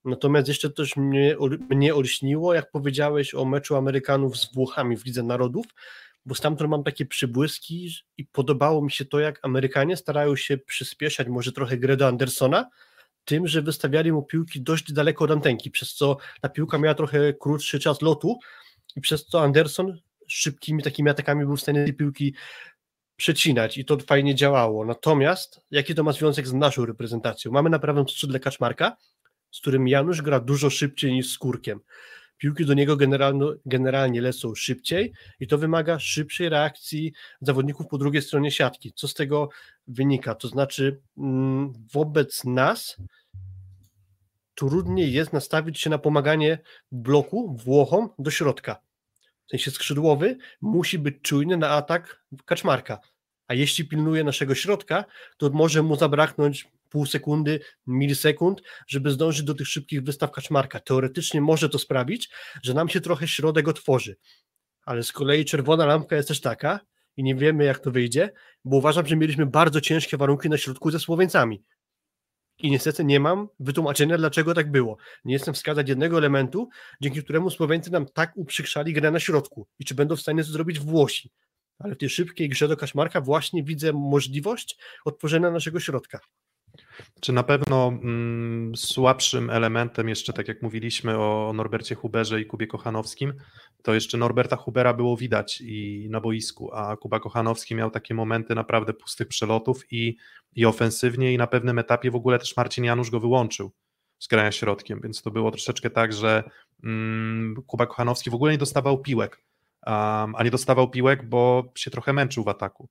D: Natomiast jeszcze też mnie, mnie olśniło, jak powiedziałeś o meczu Amerykanów z Włochami w Lidze Narodów, bo stamtąd mam takie przybłyski i podobało mi się to, jak Amerykanie starają się przyspieszać może trochę grę do Andersona, tym, że wystawiali mu piłki dość daleko od antenki, przez co ta piłka miała trochę krótszy czas lotu i przez co Anderson szybkimi takimi atakami był w stanie tej piłki przecinać i to fajnie działało. Natomiast jaki to ma związek z naszą reprezentacją? Mamy na prawym skrzydle Kaczmarka, z którym Janusz gra dużo szybciej niż z Kurkiem. Piłki do niego generalnie lecą szybciej i to wymaga szybszej reakcji zawodników po drugiej stronie siatki. Co z tego wynika? To znaczy mm, wobec nas trudniej jest nastawić się na pomaganie bloku Włochom do środka w sensie skrzydłowy, musi być czujny na atak Kaczmarka. A jeśli pilnuje naszego środka, to może mu zabraknąć pół sekundy, milisekund, żeby zdążyć do tych szybkich wystaw Kaczmarka. Teoretycznie może to sprawić, że nam się trochę środek otworzy. Ale z kolei czerwona lampka jest też taka, i nie wiemy jak to wyjdzie, bo uważam, że mieliśmy bardzo ciężkie warunki na środku ze Słoweńcami. I niestety nie mam wytłumaczenia, dlaczego tak było. Nie jestem wskazać jednego elementu, dzięki któremu Słoweńcy nam tak uprzykrzali grę na środku i czy będą w stanie to zrobić Włosi. Ale w tej szybkiej grze do Kaszmarka właśnie widzę możliwość otworzenia naszego środka.
C: Czy na pewno mm, słabszym elementem, jeszcze tak jak mówiliśmy o Norbercie Huberze i Kubie Kochanowskim, to jeszcze Norberta Hubera było widać i na boisku, a Kuba Kochanowski miał takie momenty naprawdę pustych przelotów i, i ofensywnie i na pewnym etapie w ogóle też Marcin Janusz go wyłączył z grania środkiem, więc to było troszeczkę tak, że mm, Kuba Kochanowski w ogóle nie dostawał piłek, um, a nie dostawał piłek, bo się trochę męczył w ataku.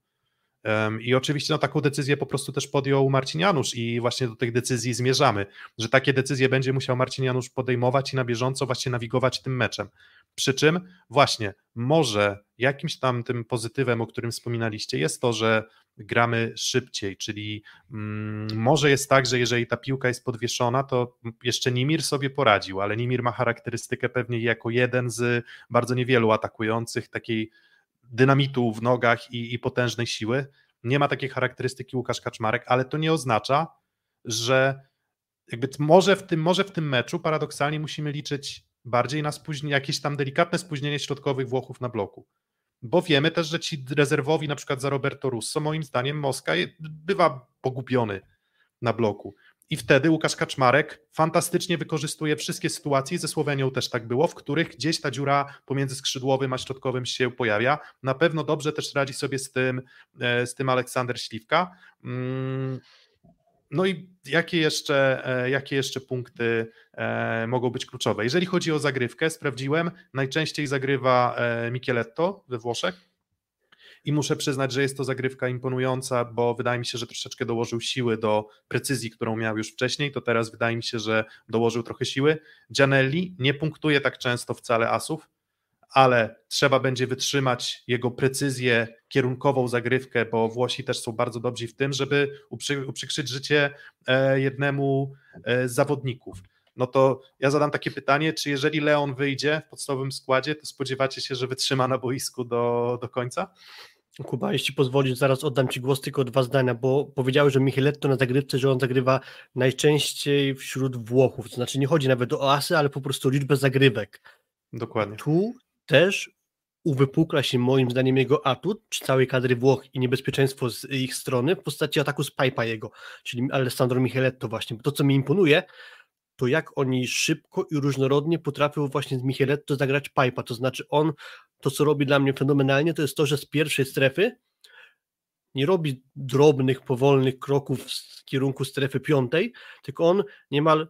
C: I oczywiście no, taką decyzję po prostu też podjął Marcin Janusz i właśnie do tych decyzji zmierzamy, że takie decyzje będzie musiał Marcin Janusz podejmować i na bieżąco właśnie nawigować tym meczem. Przy czym właśnie może jakimś tam tym pozytywem, o którym wspominaliście, jest to, że gramy szybciej, czyli mm, może jest tak, że jeżeli ta piłka jest podwieszona, to jeszcze Nimir sobie poradził, ale Nimir ma charakterystykę pewnie jako jeden z bardzo niewielu atakujących takiej dynamitu w nogach i, i potężnej siły. Nie ma takiej charakterystyki Łukasz Kaczmarek, ale to nie oznacza, że jakby może w tym, może w tym meczu paradoksalnie musimy liczyć bardziej na spóźnienie, jakieś tam delikatne spóźnienie środkowych Włochów na bloku. Bo wiemy też, że ci rezerwowi, na przykład za Roberto Russo, moim zdaniem Moska bywa pogubiony na bloku. I wtedy Łukasz Kaczmarek fantastycznie wykorzystuje wszystkie sytuacje, ze Słowenią też tak było, w których gdzieś ta dziura pomiędzy skrzydłowym a środkowym się pojawia. Na pewno dobrze też radzi sobie z tym, e, z tym Aleksander Śliwka. Mm, no i jakie jeszcze, e, jakie jeszcze punkty e, mogą być kluczowe? Jeżeli chodzi o zagrywkę, sprawdziłem, najczęściej zagrywa Micheletto we Włoszech i muszę przyznać, że jest to zagrywka imponująca, bo wydaje mi się, że troszeczkę dołożył siły do precyzji, którą miał już wcześniej, to teraz wydaje mi się, że dołożył trochę siły. Gianelli nie punktuje tak często wcale asów, ale trzeba będzie wytrzymać jego precyzję, kierunkową zagrywkę, bo Włosi też są bardzo dobrzy w tym, żeby uprzy, uprzykrzyć życie e, jednemu e, z zawodników. No to ja zadam takie pytanie, czy jeżeli Leon wyjdzie w podstawowym składzie, to spodziewacie się, że wytrzyma na boisku do, do końca?
D: Kuba, jeśli pozwolisz, zaraz oddam Ci głos, tylko dwa zdania, bo powiedziałeś, że Micheletto na zagrywce, że on zagrywa najczęściej wśród Włochów, to znaczy nie chodzi nawet o asy, ale po prostu liczbę zagrywek.
C: Dokładnie.
D: Tu też uwypukla się moim zdaniem jego atut przy całej kadry Włoch i niebezpieczeństwo z ich strony w postaci ataku z pipa jego, czyli Alessandro Micheletto właśnie. To, co mi imponuje, to jak oni szybko i różnorodnie potrafią właśnie z Micheletto zagrać pipa, to znaczy on, to co robi dla mnie fenomenalnie, to jest to, że z pierwszej strefy nie robi drobnych, powolnych kroków w kierunku strefy piątej, tylko on niemal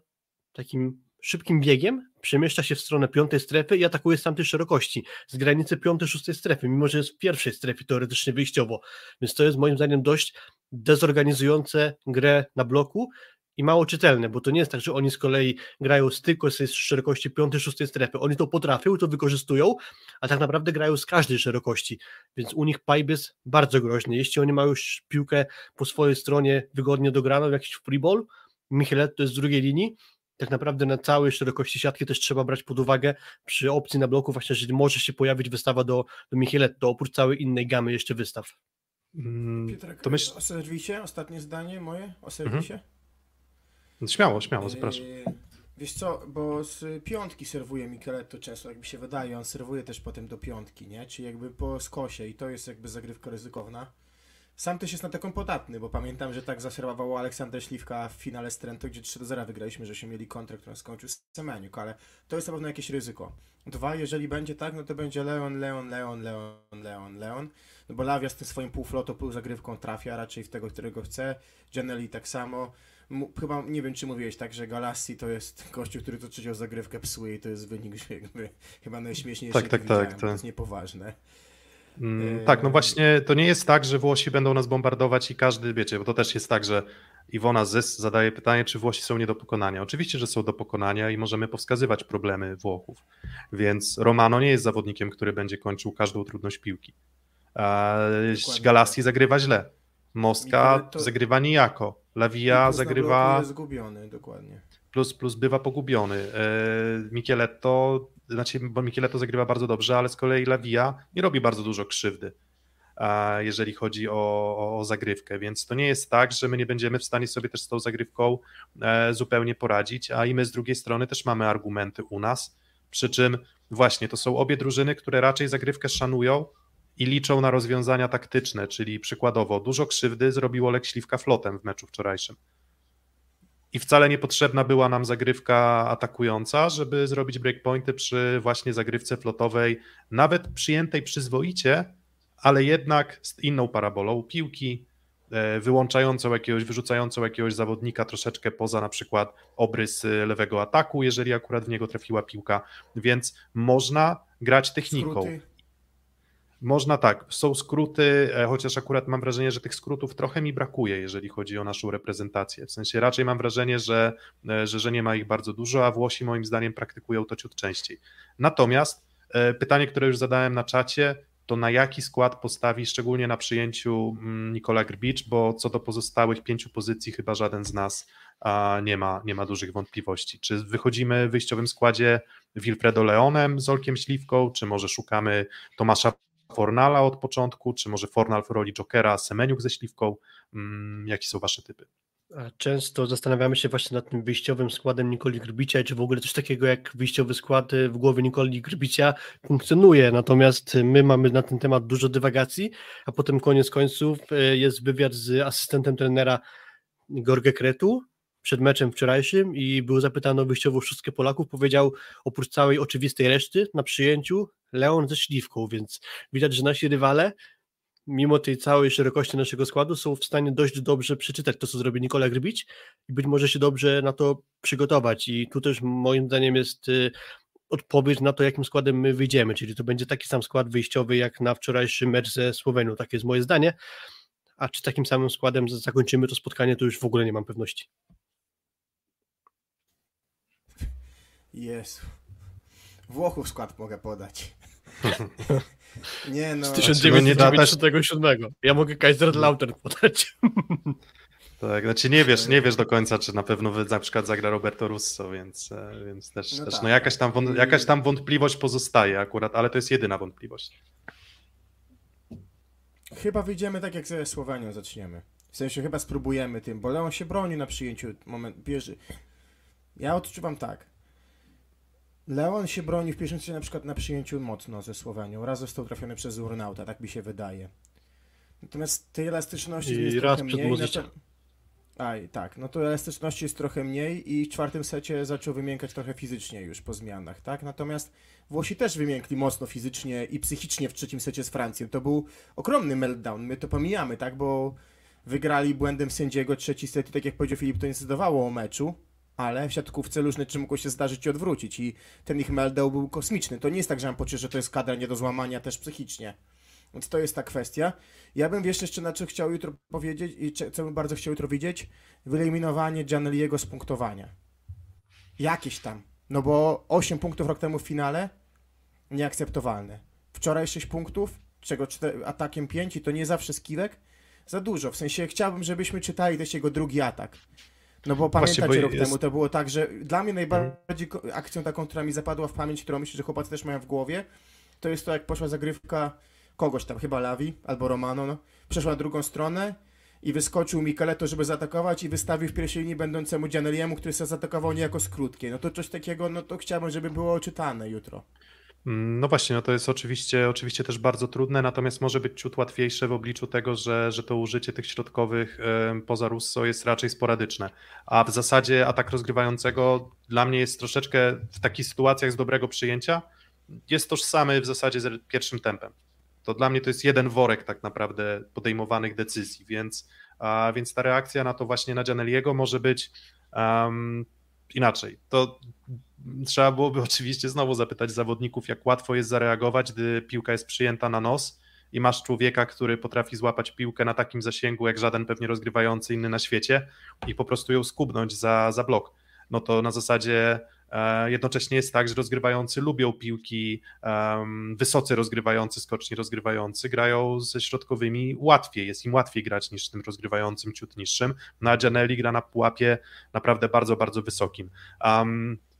D: takim szybkim biegiem przemieszcza się w stronę piątej strefy i atakuje z tamtej szerokości, z granicy piątej, szóstej strefy, mimo że jest w pierwszej strefie teoretycznie wyjściowo. Więc to jest moim zdaniem dość dezorganizujące grę na bloku i mało czytelne, bo to nie jest tak, że oni z kolei grają tylko z szerokości piątej, szóstej strefy. Oni to potrafią, to wykorzystują, a tak naprawdę grają z każdej szerokości, więc u nich pipe jest bardzo groźny. Jeśli oni mają już piłkę po swojej stronie wygodnie dograną, jakiś free ball, Michelet to jest z drugiej linii, tak naprawdę na całej szerokości siatki też trzeba brać pod uwagę przy opcji na bloku właśnie, że może się pojawić wystawa do, do Micheletto, oprócz całej innej gamy jeszcze wystaw.
E: Mm, Piotrek, to myśl... o serwisie, ostatnie zdanie moje o serwisie. Mhm.
C: Śmiało, śmiało, zapraszam. Yy,
E: wiesz co, bo z piątki serwuje Micheletto często, jak mi się wydaje, on serwuje też potem do piątki, nie? Czyli jakby po skosie i to jest jakby zagrywka ryzykowna. Sam też jest na taką podatny, bo pamiętam, że tak zaserwował Aleksander Śliwka w finale z Trento, gdzie 3 do 0 wygraliśmy, że się mieli kontrakt, który skończył z Semeniuk, ale to jest na pewno jakieś ryzyko. Dwa, jeżeli będzie tak, no to będzie Leon, Leon, Leon, Leon, Leon, Leon, no bo Lavia z tym swoim półflotą, pół zagrywką trafia raczej w tego, którego chce, Gianelli tak samo, chyba nie wiem, czy mówiłeś tak, że Galassi to jest gościu, który to trzecią zagrywkę psuje i to jest wynik, że jakby chyba najśmieszniejszy,
C: tak, tak, tak, tak.
E: to jest niepoważne.
C: Mm, tak, no właśnie to nie jest tak, że Włosi będą nas bombardować i każdy, wiecie, bo to też jest tak, że Iwona Zys zadaje pytanie, czy Włosi są nie do pokonania. Oczywiście, że są do pokonania i możemy powskazywać problemy Włochów. Więc Romano nie jest zawodnikiem, który będzie kończył każdą trudność piłki. Galassi zagrywa źle. Moska to... zagrywa nijako. Lawia zagrywa.
E: Jest zgubiony, dokładnie.
C: Plus, plus bywa pogubiony. E, Micheletto, znaczy, bo Micheletto zagrywa bardzo dobrze, ale z kolei Lawia nie robi bardzo dużo krzywdy, jeżeli chodzi o, o, zagrywkę. Więc to nie jest tak, że my nie będziemy w stanie sobie też z tą zagrywką e, zupełnie poradzić, a i my z drugiej strony też mamy argumenty u nas. Przy czym właśnie to są obie drużyny, które raczej zagrywkę szanują, i liczą na rozwiązania taktyczne, czyli przykładowo dużo krzywdy zrobił Olek Śliwka flotem w meczu wczorajszym. I wcale niepotrzebna była nam zagrywka atakująca, żeby zrobić breakpointy przy właśnie zagrywce flotowej, nawet przyjętej przyzwoicie, ale jednak z inną parabolą piłki, e, wyłączającą jakiegoś, wyrzucającą jakiegoś zawodnika troszeczkę poza na przykład obrys lewego ataku, jeżeli akurat w niego trafiła piłka, więc można grać techniką. Skróty można tak, są skróty, e, chociaż akurat mam wrażenie, że tych skrótów trochę mi brakuje, jeżeli chodzi o naszą reprezentację. W sensie raczej mam wrażenie, że, e, że, że nie ma ich bardzo dużo, a Włosi moim zdaniem praktykują to ciut częściej. Natomiast e, pytanie, które już zadałem na czacie, to na jaki skład postawi, szczególnie na przyjęciu mm, Nikola Grbicz, bo co do pozostałych pięciu pozycji chyba żaden z nas nie ma, nie ma dużych wątpliwości. Czy wychodzimy w wyjściowym składzie Wilfredo Leonem z Olkiem Śliwką, czy może szukamy Tomasza Fornala od początku, czy może Fornal w roli Jokera, Semeniuk ze Śliwką? Mm, jakie są wasze typy?
D: Często zastanawiamy się właśnie nad tym wyjściowym składem Nikoli Grbicia, czy w ogóle coś takiego jak wyjściowy skład y, w głowie Nikoli Grbicia funkcjonuje. Natomiast my mamy na ten temat dużo dywagacji, a potem koniec końców y, jest wywiad z asystentem trenera Gorge Kretu, przed meczem wczorajszym i był zapytany o wyjściową szóstkę Polaków, powiedział oprócz całej oczywistej reszty na przyjęciu Leon ze Śliwką, więc widać, że nasi rywale mimo tej całej szerokości naszego składu są w stanie dość dobrze przeczytać to, co zrobi Nikola Grbić i być może się dobrze na to przygotować i tu też moim zdaniem jest y, odpowiedź na to, jakim składem my wyjdziemy, czyli to będzie taki sam skład wyjściowy jak na wczorajszy mecz ze Słowenią, takie jest moje zdanie, a czy takim samym składem zakończymy to spotkanie, to już w ogóle nie mam pewności.
E: Jezu. Włochów skład mogę podać. nie no.
D: Z 1997. Ja mogę Kaiserslautern podać.
C: Tak, znaczy nie wiesz, nie wiesz do końca, czy na pewno na przykład zagra Roberto Russo, więc, e, więc też, no, też tak. no jakaś, tam, jakaś tam wątpliwość pozostaje akurat, ale to jest jedyna wątpliwość.
E: Chyba wyjdziemy tak jak ze Słowenią zaczniemy. W sensie chyba spróbujemy tym, bo Leon się broni na przyjęciu moment bierze. Ja odczuwam tak. Leon się broni w pierwszym na przykład na przyjęciu mocno ze Słowenią. Raz został trafiony przez Urnauta, tak mi się wydaje. Natomiast tej elastyczności I jest raz trochę mniej. No Aj, tak, no to elastyczności jest trochę mniej i w czwartym secie zaczął wymiękać trochę fizycznie już po zmianach, tak? Natomiast Włosi też wymiękli mocno fizycznie i psychicznie w trzecim secie z Francją. To był ogromny meltdown, my to pomijamy, tak? Bo wygrali błędem sędziego trzeci set i tak jak powiedział Filip, to nie zdecydowało o meczu, ale w siatkówce różne rzeczy mogło się zdarzyć i odwrócić i ten ich meltdown był kosmiczny. To nie jest tak, że mam poczucie, że to jest kadra nie do złamania też psychicznie. Więc to jest ta kwestia. Ja bym wiesz jeszcze na co chciał jutro powiedzieć i co bym bardzo chciał jutro widzieć, wyeliminowanie Janeliego z punktowania. Jakieś tam. No bo 8 punktów rok temu w finale nieakceptowalne. Wczoraj 6 punktów, czego 4, atakiem 5 i to nie zawsze skillek. Za dużo. W sensie chciałbym, żebyśmy czytali też jego drugi atak. No bo pamiętacie Właśnie, bo rok jest... temu to było tak, że dla mnie najbardziej akcją taką, która mi zapadła w pamięć, którą myślę, że chłopacy też mają w głowie, to jest to, jak poszła zagrywka kogoś tam, chyba Lawi albo Romano, no, przeszła na drugą stronę i wyskoczył Micheleto, żeby zaatakować i wystawił w pierwszej linii będącemu Gianelliemu, który się zaatakował niejako z krótkiej. No to coś takiego, no to chciałbym, żeby było czytane jutro.
C: Mm, no właśnie, no to jest oczywiście, oczywiście też bardzo trudne, natomiast może być ciut łatwiejsze w obliczu tego, że, że to użycie tych środkowych poza Russo jest raczej sporadyczne. A w zasadzie atak rozgrywającego dla mnie jest troszeczkę w takich sytuacjach z dobrego przyjęcia, jest tożsamy w zasadzie z pierwszym tempem to dla mnie to jest jeden worek tak naprawdę podejmowanych decyzji, więc, a, więc ta reakcja na to właśnie na Janeliego może być um, inaczej. To trzeba byłoby oczywiście znowu zapytać zawodników, jak łatwo jest zareagować, gdy piłka jest przyjęta na nos i masz człowieka, który potrafi złapać piłkę na takim zasięgu, jak żaden pewnie rozgrywający inny na świecie i po prostu ją skubnąć za, za blok. No to na zasadzie jednocześnie jest tak, że rozgrywający lubią piłki, wysocy rozgrywający, skoczni rozgrywający grają ze środkowymi łatwiej, jest im łatwiej grać niż tym rozgrywającym ciut niższym. No a Gianelli gra na pułapie naprawdę bardzo, bardzo wysokim.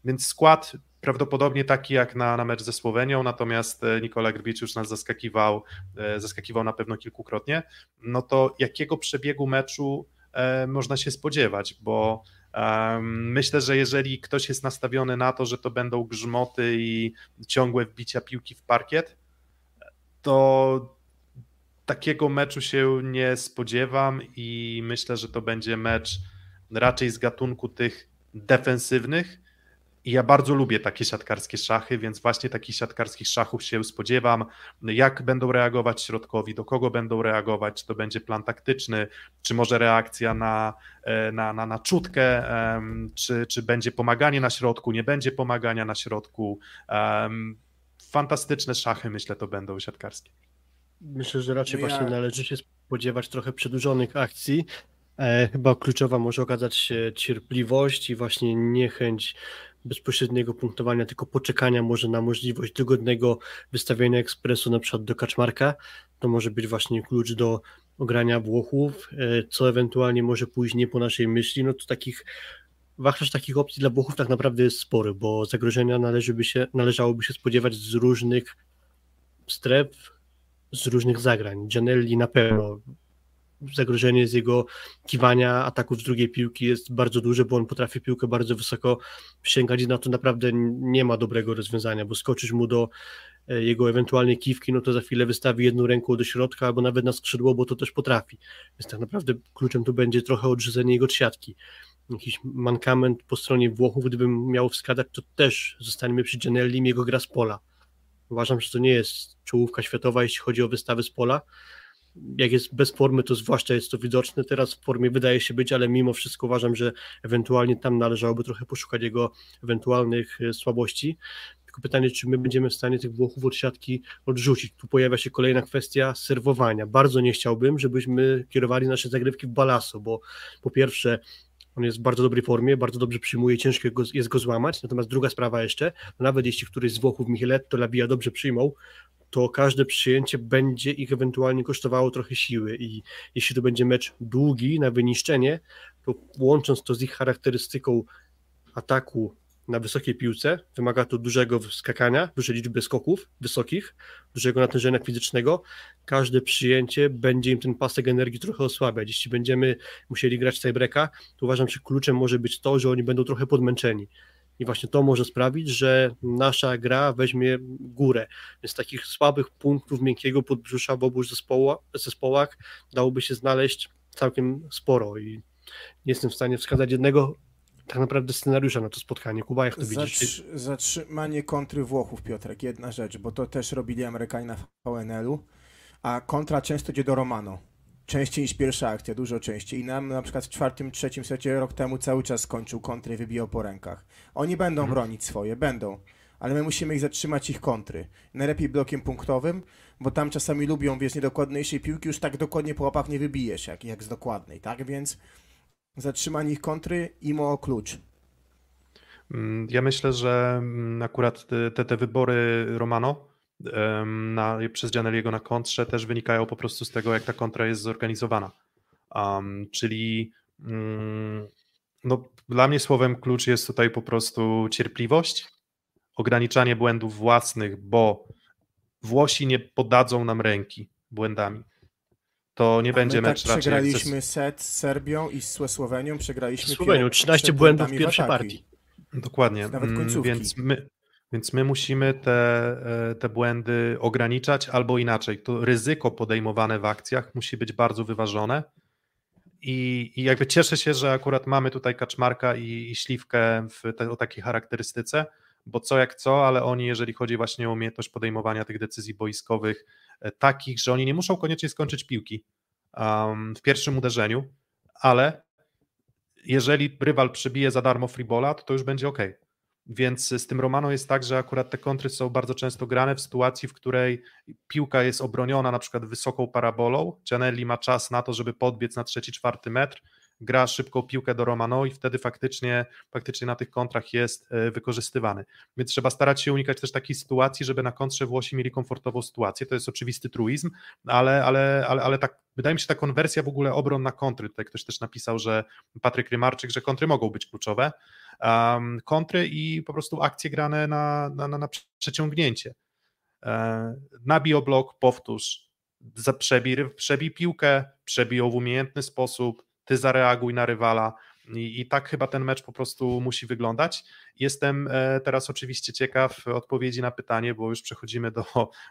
C: Więc skład prawdopodobnie taki jak na, na mecz ze Słowenią, natomiast e, Nikola Grbicz już nas zaskakiwał, e, zaskakiwał na pewno kilkukrotnie. No to jakiego przebiegu meczu można się spodziewać, bo Myślę, że jeżeli ktoś jest nastawiony na to, że to będą grzmoty i ciągłe wbicia piłki w parkiet, to takiego meczu się nie spodziewam i myślę, że to będzie mecz raczej z gatunku tych defensywnych, i ja bardzo lubię takie siatkarskie szachy, więc właśnie takich siatkarskich szachów się spodziewam. Jak będą reagować środkowi, do kogo będą reagować, czy to będzie plan taktyczny, czy może reakcja na, e, na, na, na czutkę, czy, czy będzie pomaganie na środku, nie będzie pomagania na środku. Fantastyczne szachy, myślę, to będą siatkarskie.
D: Myślę, że raczej no ja... właśnie należy się spodziewać trochę przedłużonych akcji. E, chyba kluczowa może okazać się cierpliwość i właśnie niechęć bezpośredniego punktowania, tylko poczekania może na możliwość dogodnego wystawienia ekspresu na przykład do Kaczmarka, to może być właśnie klucz do ogrania Włochów, e, co ewentualnie może pójść nie po naszej myśli, no to takich wachlarz takich opcji dla Włochów tak naprawdę jest spory, bo zagrożenia należy się, należałoby się spodziewać z różnych stref, z różnych zagrań. Gianelli na pewno zagrożenie z jego kiwania ataków z drugiej piłki jest bardzo duże, bo on potrafi piłkę bardzo wysoko sięgać i na to naprawdę nie ma dobrego rozwiązania, bo skoczysz mu do e, jego ewentualnej kiwki, no to za chwilę wystawi jedną ręką do środka albo nawet na skrzydło, bo to też potrafi. Więc tak naprawdę kluczem tu będzie trochę odrzucenie jego od siatki. Jakiś mankament po stronie Włochów, gdybym miał wskazać, to też zostaniemy przy Gianelli jego gra z pola. Uważam, że to nie jest czołówka światowa, jeśli chodzi o wystawy z pola, jak jest bez formy, to zwłaszcza jest to widoczne. Teraz w formie wydaje się być, ale mimo wszystko uważam, że ewentualnie tam należałoby trochę poszukać jego ewentualnych e, słabości. Tylko pytanie, czy my będziemy w stanie tych Włochów od siatki odrzucić. Tu pojawia się kolejna kwestia serwowania. Bardzo nie chciałbym, żebyśmy kierowali nasze zagrywki w balaso, bo po pierwsze on jest w bardzo dobrej formie, bardzo dobrze przyjmuje, ciężko jest go złamać. Natomiast druga sprawa jeszcze, nawet jeśli któryś z Włochów Micheletto Labia dobrze przyjmą, to każde przyjęcie będzie ich ewentualnie kosztowało trochę siły i jeśli to będzie mecz długi na wyniszczenie, to łącząc to z ich charakterystyką ataku na wysokiej piłce, wymaga to dużego skakania, dużej liczby skoków wysokich, dużego natężenia fizycznego. Każde przyjęcie będzie im ten pasek energii trochę osłabiać. Jeśli będziemy musieli grać tiebreaka, to uważam, że kluczem może być to, że oni będą trochę podmęczeni. I właśnie to może sprawić, że nasza gra weźmie górę. Więc takich słabych punktów miękkiego podbrzusza w obu zespołach, dałoby się znaleźć całkiem sporo. I nie jestem w stanie wskazać jednego tak naprawdę scenariusza na to spotkanie. Kuba, jak to widzisz?
E: Zatrzymanie kontry Włochów, Piotrek, jedna rzecz, bo to też robili Amerykanie na VNL-u, a kontra często idzie do Romano. Częściej niż pierwsza akcja, dużo częściej. I nam na przykład w czwartym, trzecim secie rok temu cały czas skończył kontry i wybijał po rękach. Oni będą mhm. bronić swoje, będą, ale my musimy ich zatrzymać, ich kontry. Najlepiej blokiem punktowym, bo tam czasami lubią, wiesz, niedokładniejszej piłki, już tak dokładnie po łapach nie wybijesz, jak, jak z dokładnej, tak? Więc zatrzymanie ich kontry i o klucz.
C: Mm, ja myślę, że mm, akurat te, te wybory Romano na, przez Gianelliego na kontrze też wynikają po prostu z tego, jak ta kontra jest zorganizowana. Um, czyli um, no, dla mnie słowem klucz jest tutaj po prostu cierpliwość, ograniczanie błędów własnych, bo Włosi nie podadzą nam ręki błędami to nie A będzie
E: my
C: mecz
E: tak przegraliśmy set z Serbią i z Słowenią, przegraliśmy
D: Słowenią, 13 błędów w pierwszej partii.
C: Dokładnie, nawet mm, końcówki. Więc my, więc my musimy te, e, te błędy ograniczać albo inaczej. To ryzyko podejmowane w akcjach musi być bardzo wyważone. I, i jakby cieszę się, że akurat mamy tutaj Kaczmarka i, i Śliwkę w te, o takiej charakterystyce, bo co jak co, ale oni, jeżeli chodzi właśnie o umiejętność podejmowania tych decyzji boiskowych, takich, że oni nie muszą koniecznie skończyć piłki um, w pierwszym uderzeniu, ale jeżeli rywal przybije za darmo freebola, to to już będzie ok. Więc z tym Romano jest tak, że akurat te kontry są bardzo często grane w sytuacji, w której piłka jest obroniona na przykład wysoką parabolą, Cianelli ma czas na to, żeby podbiec na trzeci, czwarty metr, gra szybką piłkę do Romano i wtedy faktycznie, faktycznie na tych kontrach jest e, wykorzystywany. Więc trzeba starać się unikać też takiej sytuacji, żeby na kontrze Włosi mieli komfortową sytuację. To jest oczywisty truizm, ale, ale, ale, ale tak, wydaje mi się ta konwersja w ogóle obron na kontry. Tutaj ktoś też napisał, że Patryk Rymarczyk, że kontry mogą być kluczowe. Um, kontry i po prostu akcje grane na, na, na, na przeciągnięcie. E, nabij o blok, powtórz, przebij, przebij piłkę, przebij ją w umiejętny sposób, ty zareaguj na rywala. I, I, tak chyba ten mecz po prostu musi wyglądać. Jestem e, teraz oczywiście ciekaw odpowiedzi na pytanie, bo już przechodzimy do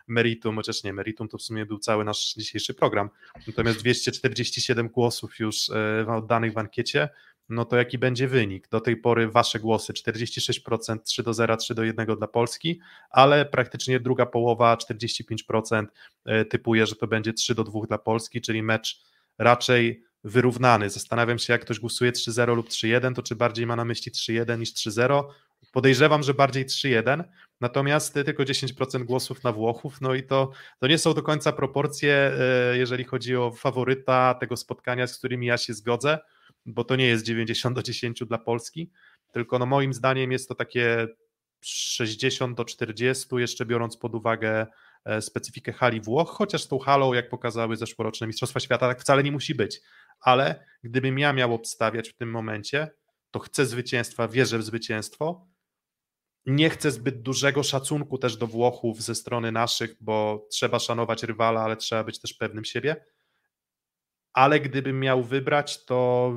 C: meritum, chociaż nie, meritum to w sumie był cały nasz dzisiejszy program. Natomiast 247 głosów już e, oddanych w ankiecie, no to jaki będzie wynik? Do tej pory wasze głosy 46%, 3 do 0, 3 do 1 dla Polski, ale praktycznie druga połowa, 45% e, typuje, że to będzie 3 do 2 dla Polski, czyli mecz raczej wyrównany. Zastanawiam się, jak ktoś głosuje 3-0 lub 3-1, to czy bardziej ma na myśli 3-1 niż 3-0? Podejrzewam, że bardziej 3-1, natomiast tylko 10% głosów na Włochów, no i to, to nie są do końca proporcje, e, jeżeli chodzi o faworyta tego spotkania, z którymi ja się zgodzę, bo to nie jest 90 do 10 dla Polski, tylko no moim zdaniem jest to takie 60 do 40, jeszcze biorąc pod uwagę specyfikę hali Włoch, chociaż tą halą, jak pokazały zeszłoroczne Mistrzostwa Świata, tak wcale nie musi być ale gdybym ja miał obstawiać w tym momencie, to chcę zwycięstwa, wierzę w zwycięstwo. Nie chcę zbyt dużego szacunku też do Włochów ze strony naszych, bo trzeba szanować rywala, ale trzeba być też pewnym siebie. Ale gdybym miał wybrać, to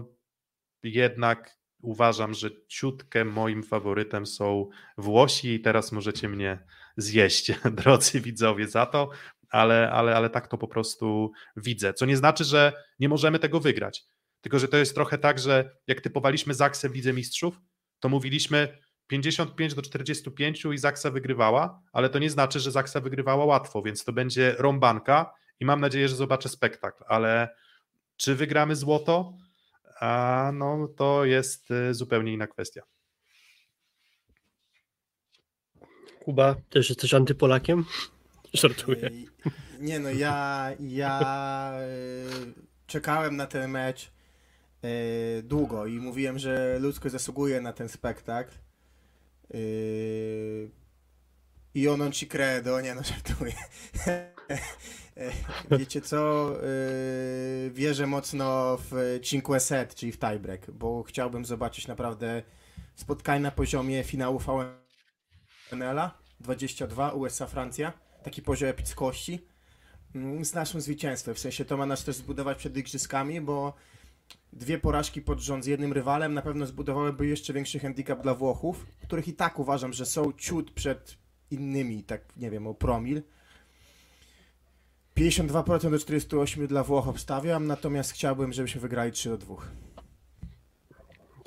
C: jednak uważam, że ciutkę moim faworytem są Włosi i teraz możecie mnie zjeść, drodzy widzowie, za to, ale, ale, ale tak to po prostu widzę. Co nie znaczy, że nie możemy tego wygrać. Tylko, że to jest trochę tak, że jak typowaliśmy Zaksę w Lidze Mistrzów, to mówiliśmy 55 do 45 i Zaksa wygrywała, ale to nie znaczy, że Zaksa wygrywała łatwo, więc to będzie rąbanka i mam nadzieję, że zobaczę spektakl, ale czy wygramy złoto? A no to jest y, zupełnie inna kwestia.
D: Kuba, też jesteś antypolakiem? Żartuję.
E: Nie no, ja, ja czekałem na ten mecz długo i mówiłem, że ludzko zasługuje na ten spektakl. I ono ci credo, nie no, żartuję. Wiecie co, wierzę mocno w cinque set, czyli w tiebreak, bo chciałbym zobaczyć naprawdę spotkanie na poziomie finału VNL-a 22 USA-Francja, taki poziom epickości mm, z naszym zwycięstwem, w sensie to ma nas też zbudować przed igrzyskami, bo dwie porażki pod rząd z jednym rywalem na pewno zbudowałyby jeszcze większy handicap dla Włochów, których i tak uważam, że są ciut przed innymi, tak nie wiem, o promil. 52% do 48% dla Włoch obstawiam, natomiast chciałbym, żebyśmy wygrali 3 do 2.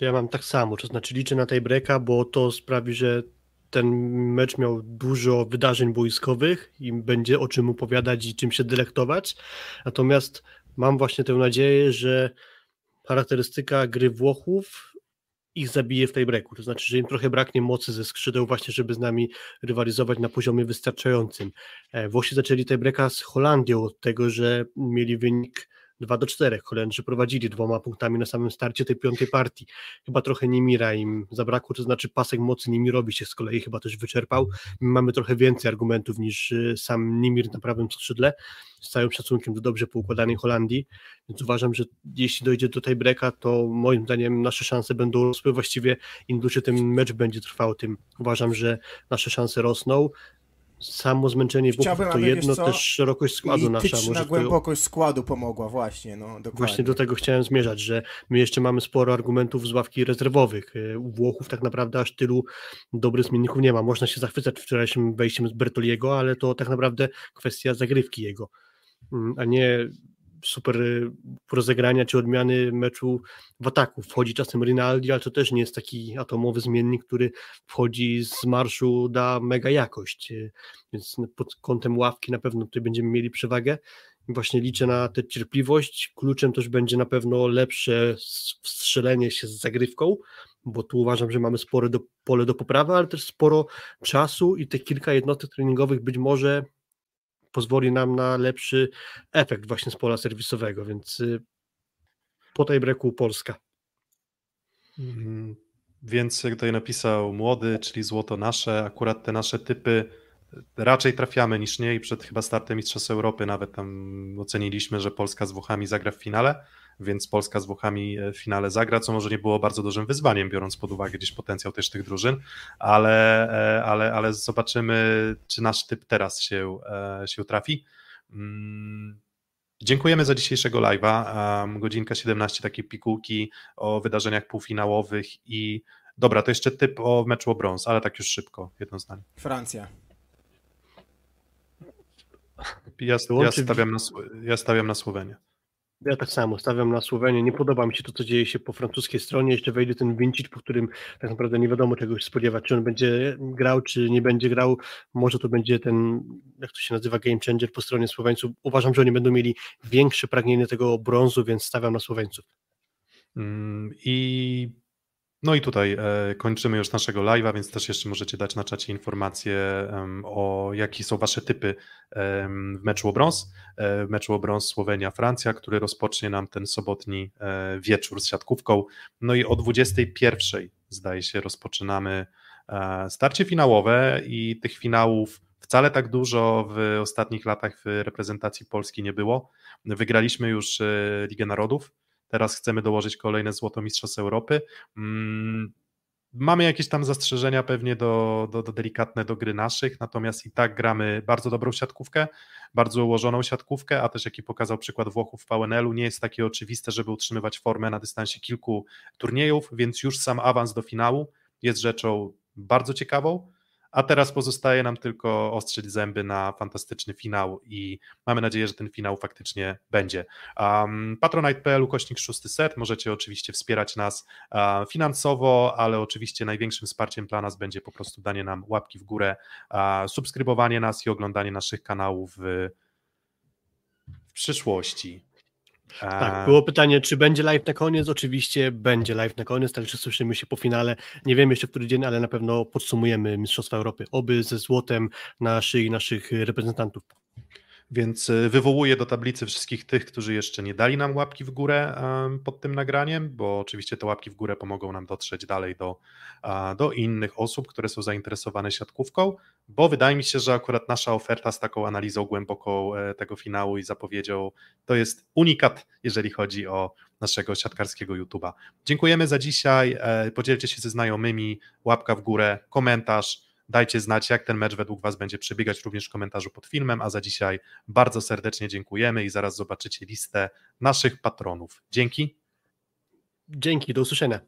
D: Ja mam tak samo, to znaczy liczę na tej breka, bo to sprawi, że ten mecz miał dużo wydarzeń boiskowych i będzie o czym opowiadać i czym się delektować. Natomiast mam właśnie tę nadzieję, że charakterystyka gry Włochów ich zabije w tej breku. To znaczy, że im trochę braknie mocy ze skrzydeł właśnie, żeby z nami rywalizować na poziomie wystarczającym. E, Włosi zaczęli tej breka z Holandią od tego, że mieli wynik 2 do 4. Holendrzy prowadzili dwoma punktami na samym starcie tej piątej partii. Chyba trochę Nimira im zabrakło, to znaczy pasek mocy Nimirowi się z kolei chyba też wyczerpał. My mamy trochę więcej argumentów niż y, sam Nimir na prawym skrzydle, z całym szacunkiem do dobrze poukładanej Holandii, więc uważam, że jeśli dojdzie do tej breka, to moim zdaniem nasze szanse będą rosły. Właściwie im dłużej ten mecz będzie trwał, tym uważam, że nasze szanse rosną samo zmęczenie Włochów to jedno, też szerokość składu
E: I
D: nasza.
E: Może głębokość to... składu pomogła właśnie, no dokładnie.
D: Właśnie do tego chciałem zmierzać, że my jeszcze mamy sporo argumentów z ławki rezerwowych. E, u Włochów tak naprawdę aż tylu dobrych zmienników nie ma. Można się zachwycać wczorajszym wejściem z Bertoliego, ale to tak naprawdę kwestia zagrywki jego, mm, a nie super y, rozegrania czy odmiany meczu w ataku. Wchodzi czasem Rinaldi, ale to też nie jest taki atomowy zmiennik, który wchodzi z marszu, da mega jakość. Y, więc pod kątem ławki na pewno tutaj będziemy mieli przewagę. Właśnie liczę na tę cierpliwość. Kluczem też będzie na pewno lepsze wstrzelenie się z zagrywką, bo tu uważam, że mamy spore do, pole do poprawy, ale też sporo czasu i te kilka jednostek treningowych być może pozwoli nam na lepszy efekt właśnie z pola serwisowego, więc y, po tej breku Polska.
C: Mhm. Więc jak tutaj napisał młody, czyli złoto nasze, akurat te nasze typy raczej trafiamy niż nie i przed chyba startem Mistrzostw Europy nawet tam oceniliśmy, że Polska z Włochami zagra w finale więc Polska z Włochami e, w finale zagra, co może nie było bardzo dużym wyzwaniem, biorąc pod uwagę gdzieś potencjał też tych drużyn, ale, e, ale, ale zobaczymy, czy nasz typ teraz się, e, się trafi. Mm, dziękujemy za dzisiejszego live'a. Godzinka 17 takiej pikułki o wydarzeniach półfinałowych i dobra, to jeszcze typ o meczu o brąz, ale tak już szybko, jedno zdanie.
E: Francja.
C: Ja, ja, stawiam, na, ja stawiam na Słowenię.
D: Ja tak samo, stawiam na Słowenię. Nie podoba mi się to, co dzieje się po francuskiej stronie. Jeszcze wejdzie ten Vincic, po którym tak naprawdę nie wiadomo czego się spodziewać, czy on będzie grał, czy nie będzie grał. Może to będzie ten, jak to się nazywa, game changer po stronie Słoweńców. Uważam, że oni będą mieli większe pragnienie tego brązu, więc stawiam na Słoweńców.
C: Mm, I no i tutaj e, kończymy już naszego live'a, więc też jeszcze możecie dać na czacie informacje o jakie są wasze typy w meczu o brąz. E, w meczu o brąz Słowenia-Francja, który rozpocznie nam ten sobotni e, wieczór z siatkówką. No i o 21 zdaje się rozpoczynamy starcie finałowe i tych finałów wcale tak dużo w ostatnich latach w reprezentacji Polski nie było. Wygraliśmy już Ligę Narodów, Teraz chcemy dołożyć kolejne złoto Mistrzostw Europy. Mm, mamy jakieś tam zastrzeżenia pewnie do, do, do, delikatne do gry naszych, natomiast i tak gramy bardzo dobrą siatkówkę, bardzo ułożoną siatkówkę, a też jaki pokazał przykład Włochów w PNL-u, nie jest takie oczywiste, żeby utrzymywać formę na dystansie kilku turniejów, więc już sam awans do finału jest rzeczą bardzo ciekawą a teraz pozostaje nam tylko ostrzyć zęby na fantastyczny finał i mamy nadzieję, że ten finał faktycznie będzie. Um, Patronite.pl ukośnik szósty set, możecie oczywiście wspierać nas uh, finansowo, ale oczywiście największym wsparciem dla nas będzie po prostu danie nam łapki w górę, uh, subskrybowanie nas i oglądanie naszych kanałów w, w przyszłości.
D: Tak, było pytanie, czy będzie live na koniec? Oczywiście będzie live na koniec, także słyszymy się po finale. Nie wiem jeszcze w który dzień, ale na pewno podsumujemy Mistrzostwa Europy, oby ze złotem na szyi naszych reprezentantów.
C: Więc y, wywołuję do tablicy wszystkich tych, którzy jeszcze nie dali nam łapki w górę pod tym nagraniem, bo oczywiście te łapki w górę pomogą nam dotrzeć dalej do, do innych osób, które są zainteresowane siatkówką, bo wydaje mi się, że akurat nasza oferta z taką analizą głęboką e, tego finału i zapowiedzią to jest unikat, jeżeli chodzi o naszego siatkarskiego YouTube'a. Dziękujemy za dzisiaj. E, podzielcie się ze znajomymi, łapka w górę, komentarz Dajcie znać, jak ten mecz według Was będzie przebiegać również w komentarzu pod filmem, a za dzisiaj bardzo serdecznie dziękujemy i zaraz zobaczycie listę naszych patronów. Dzięki.
D: Dzięki, do usłyszenia.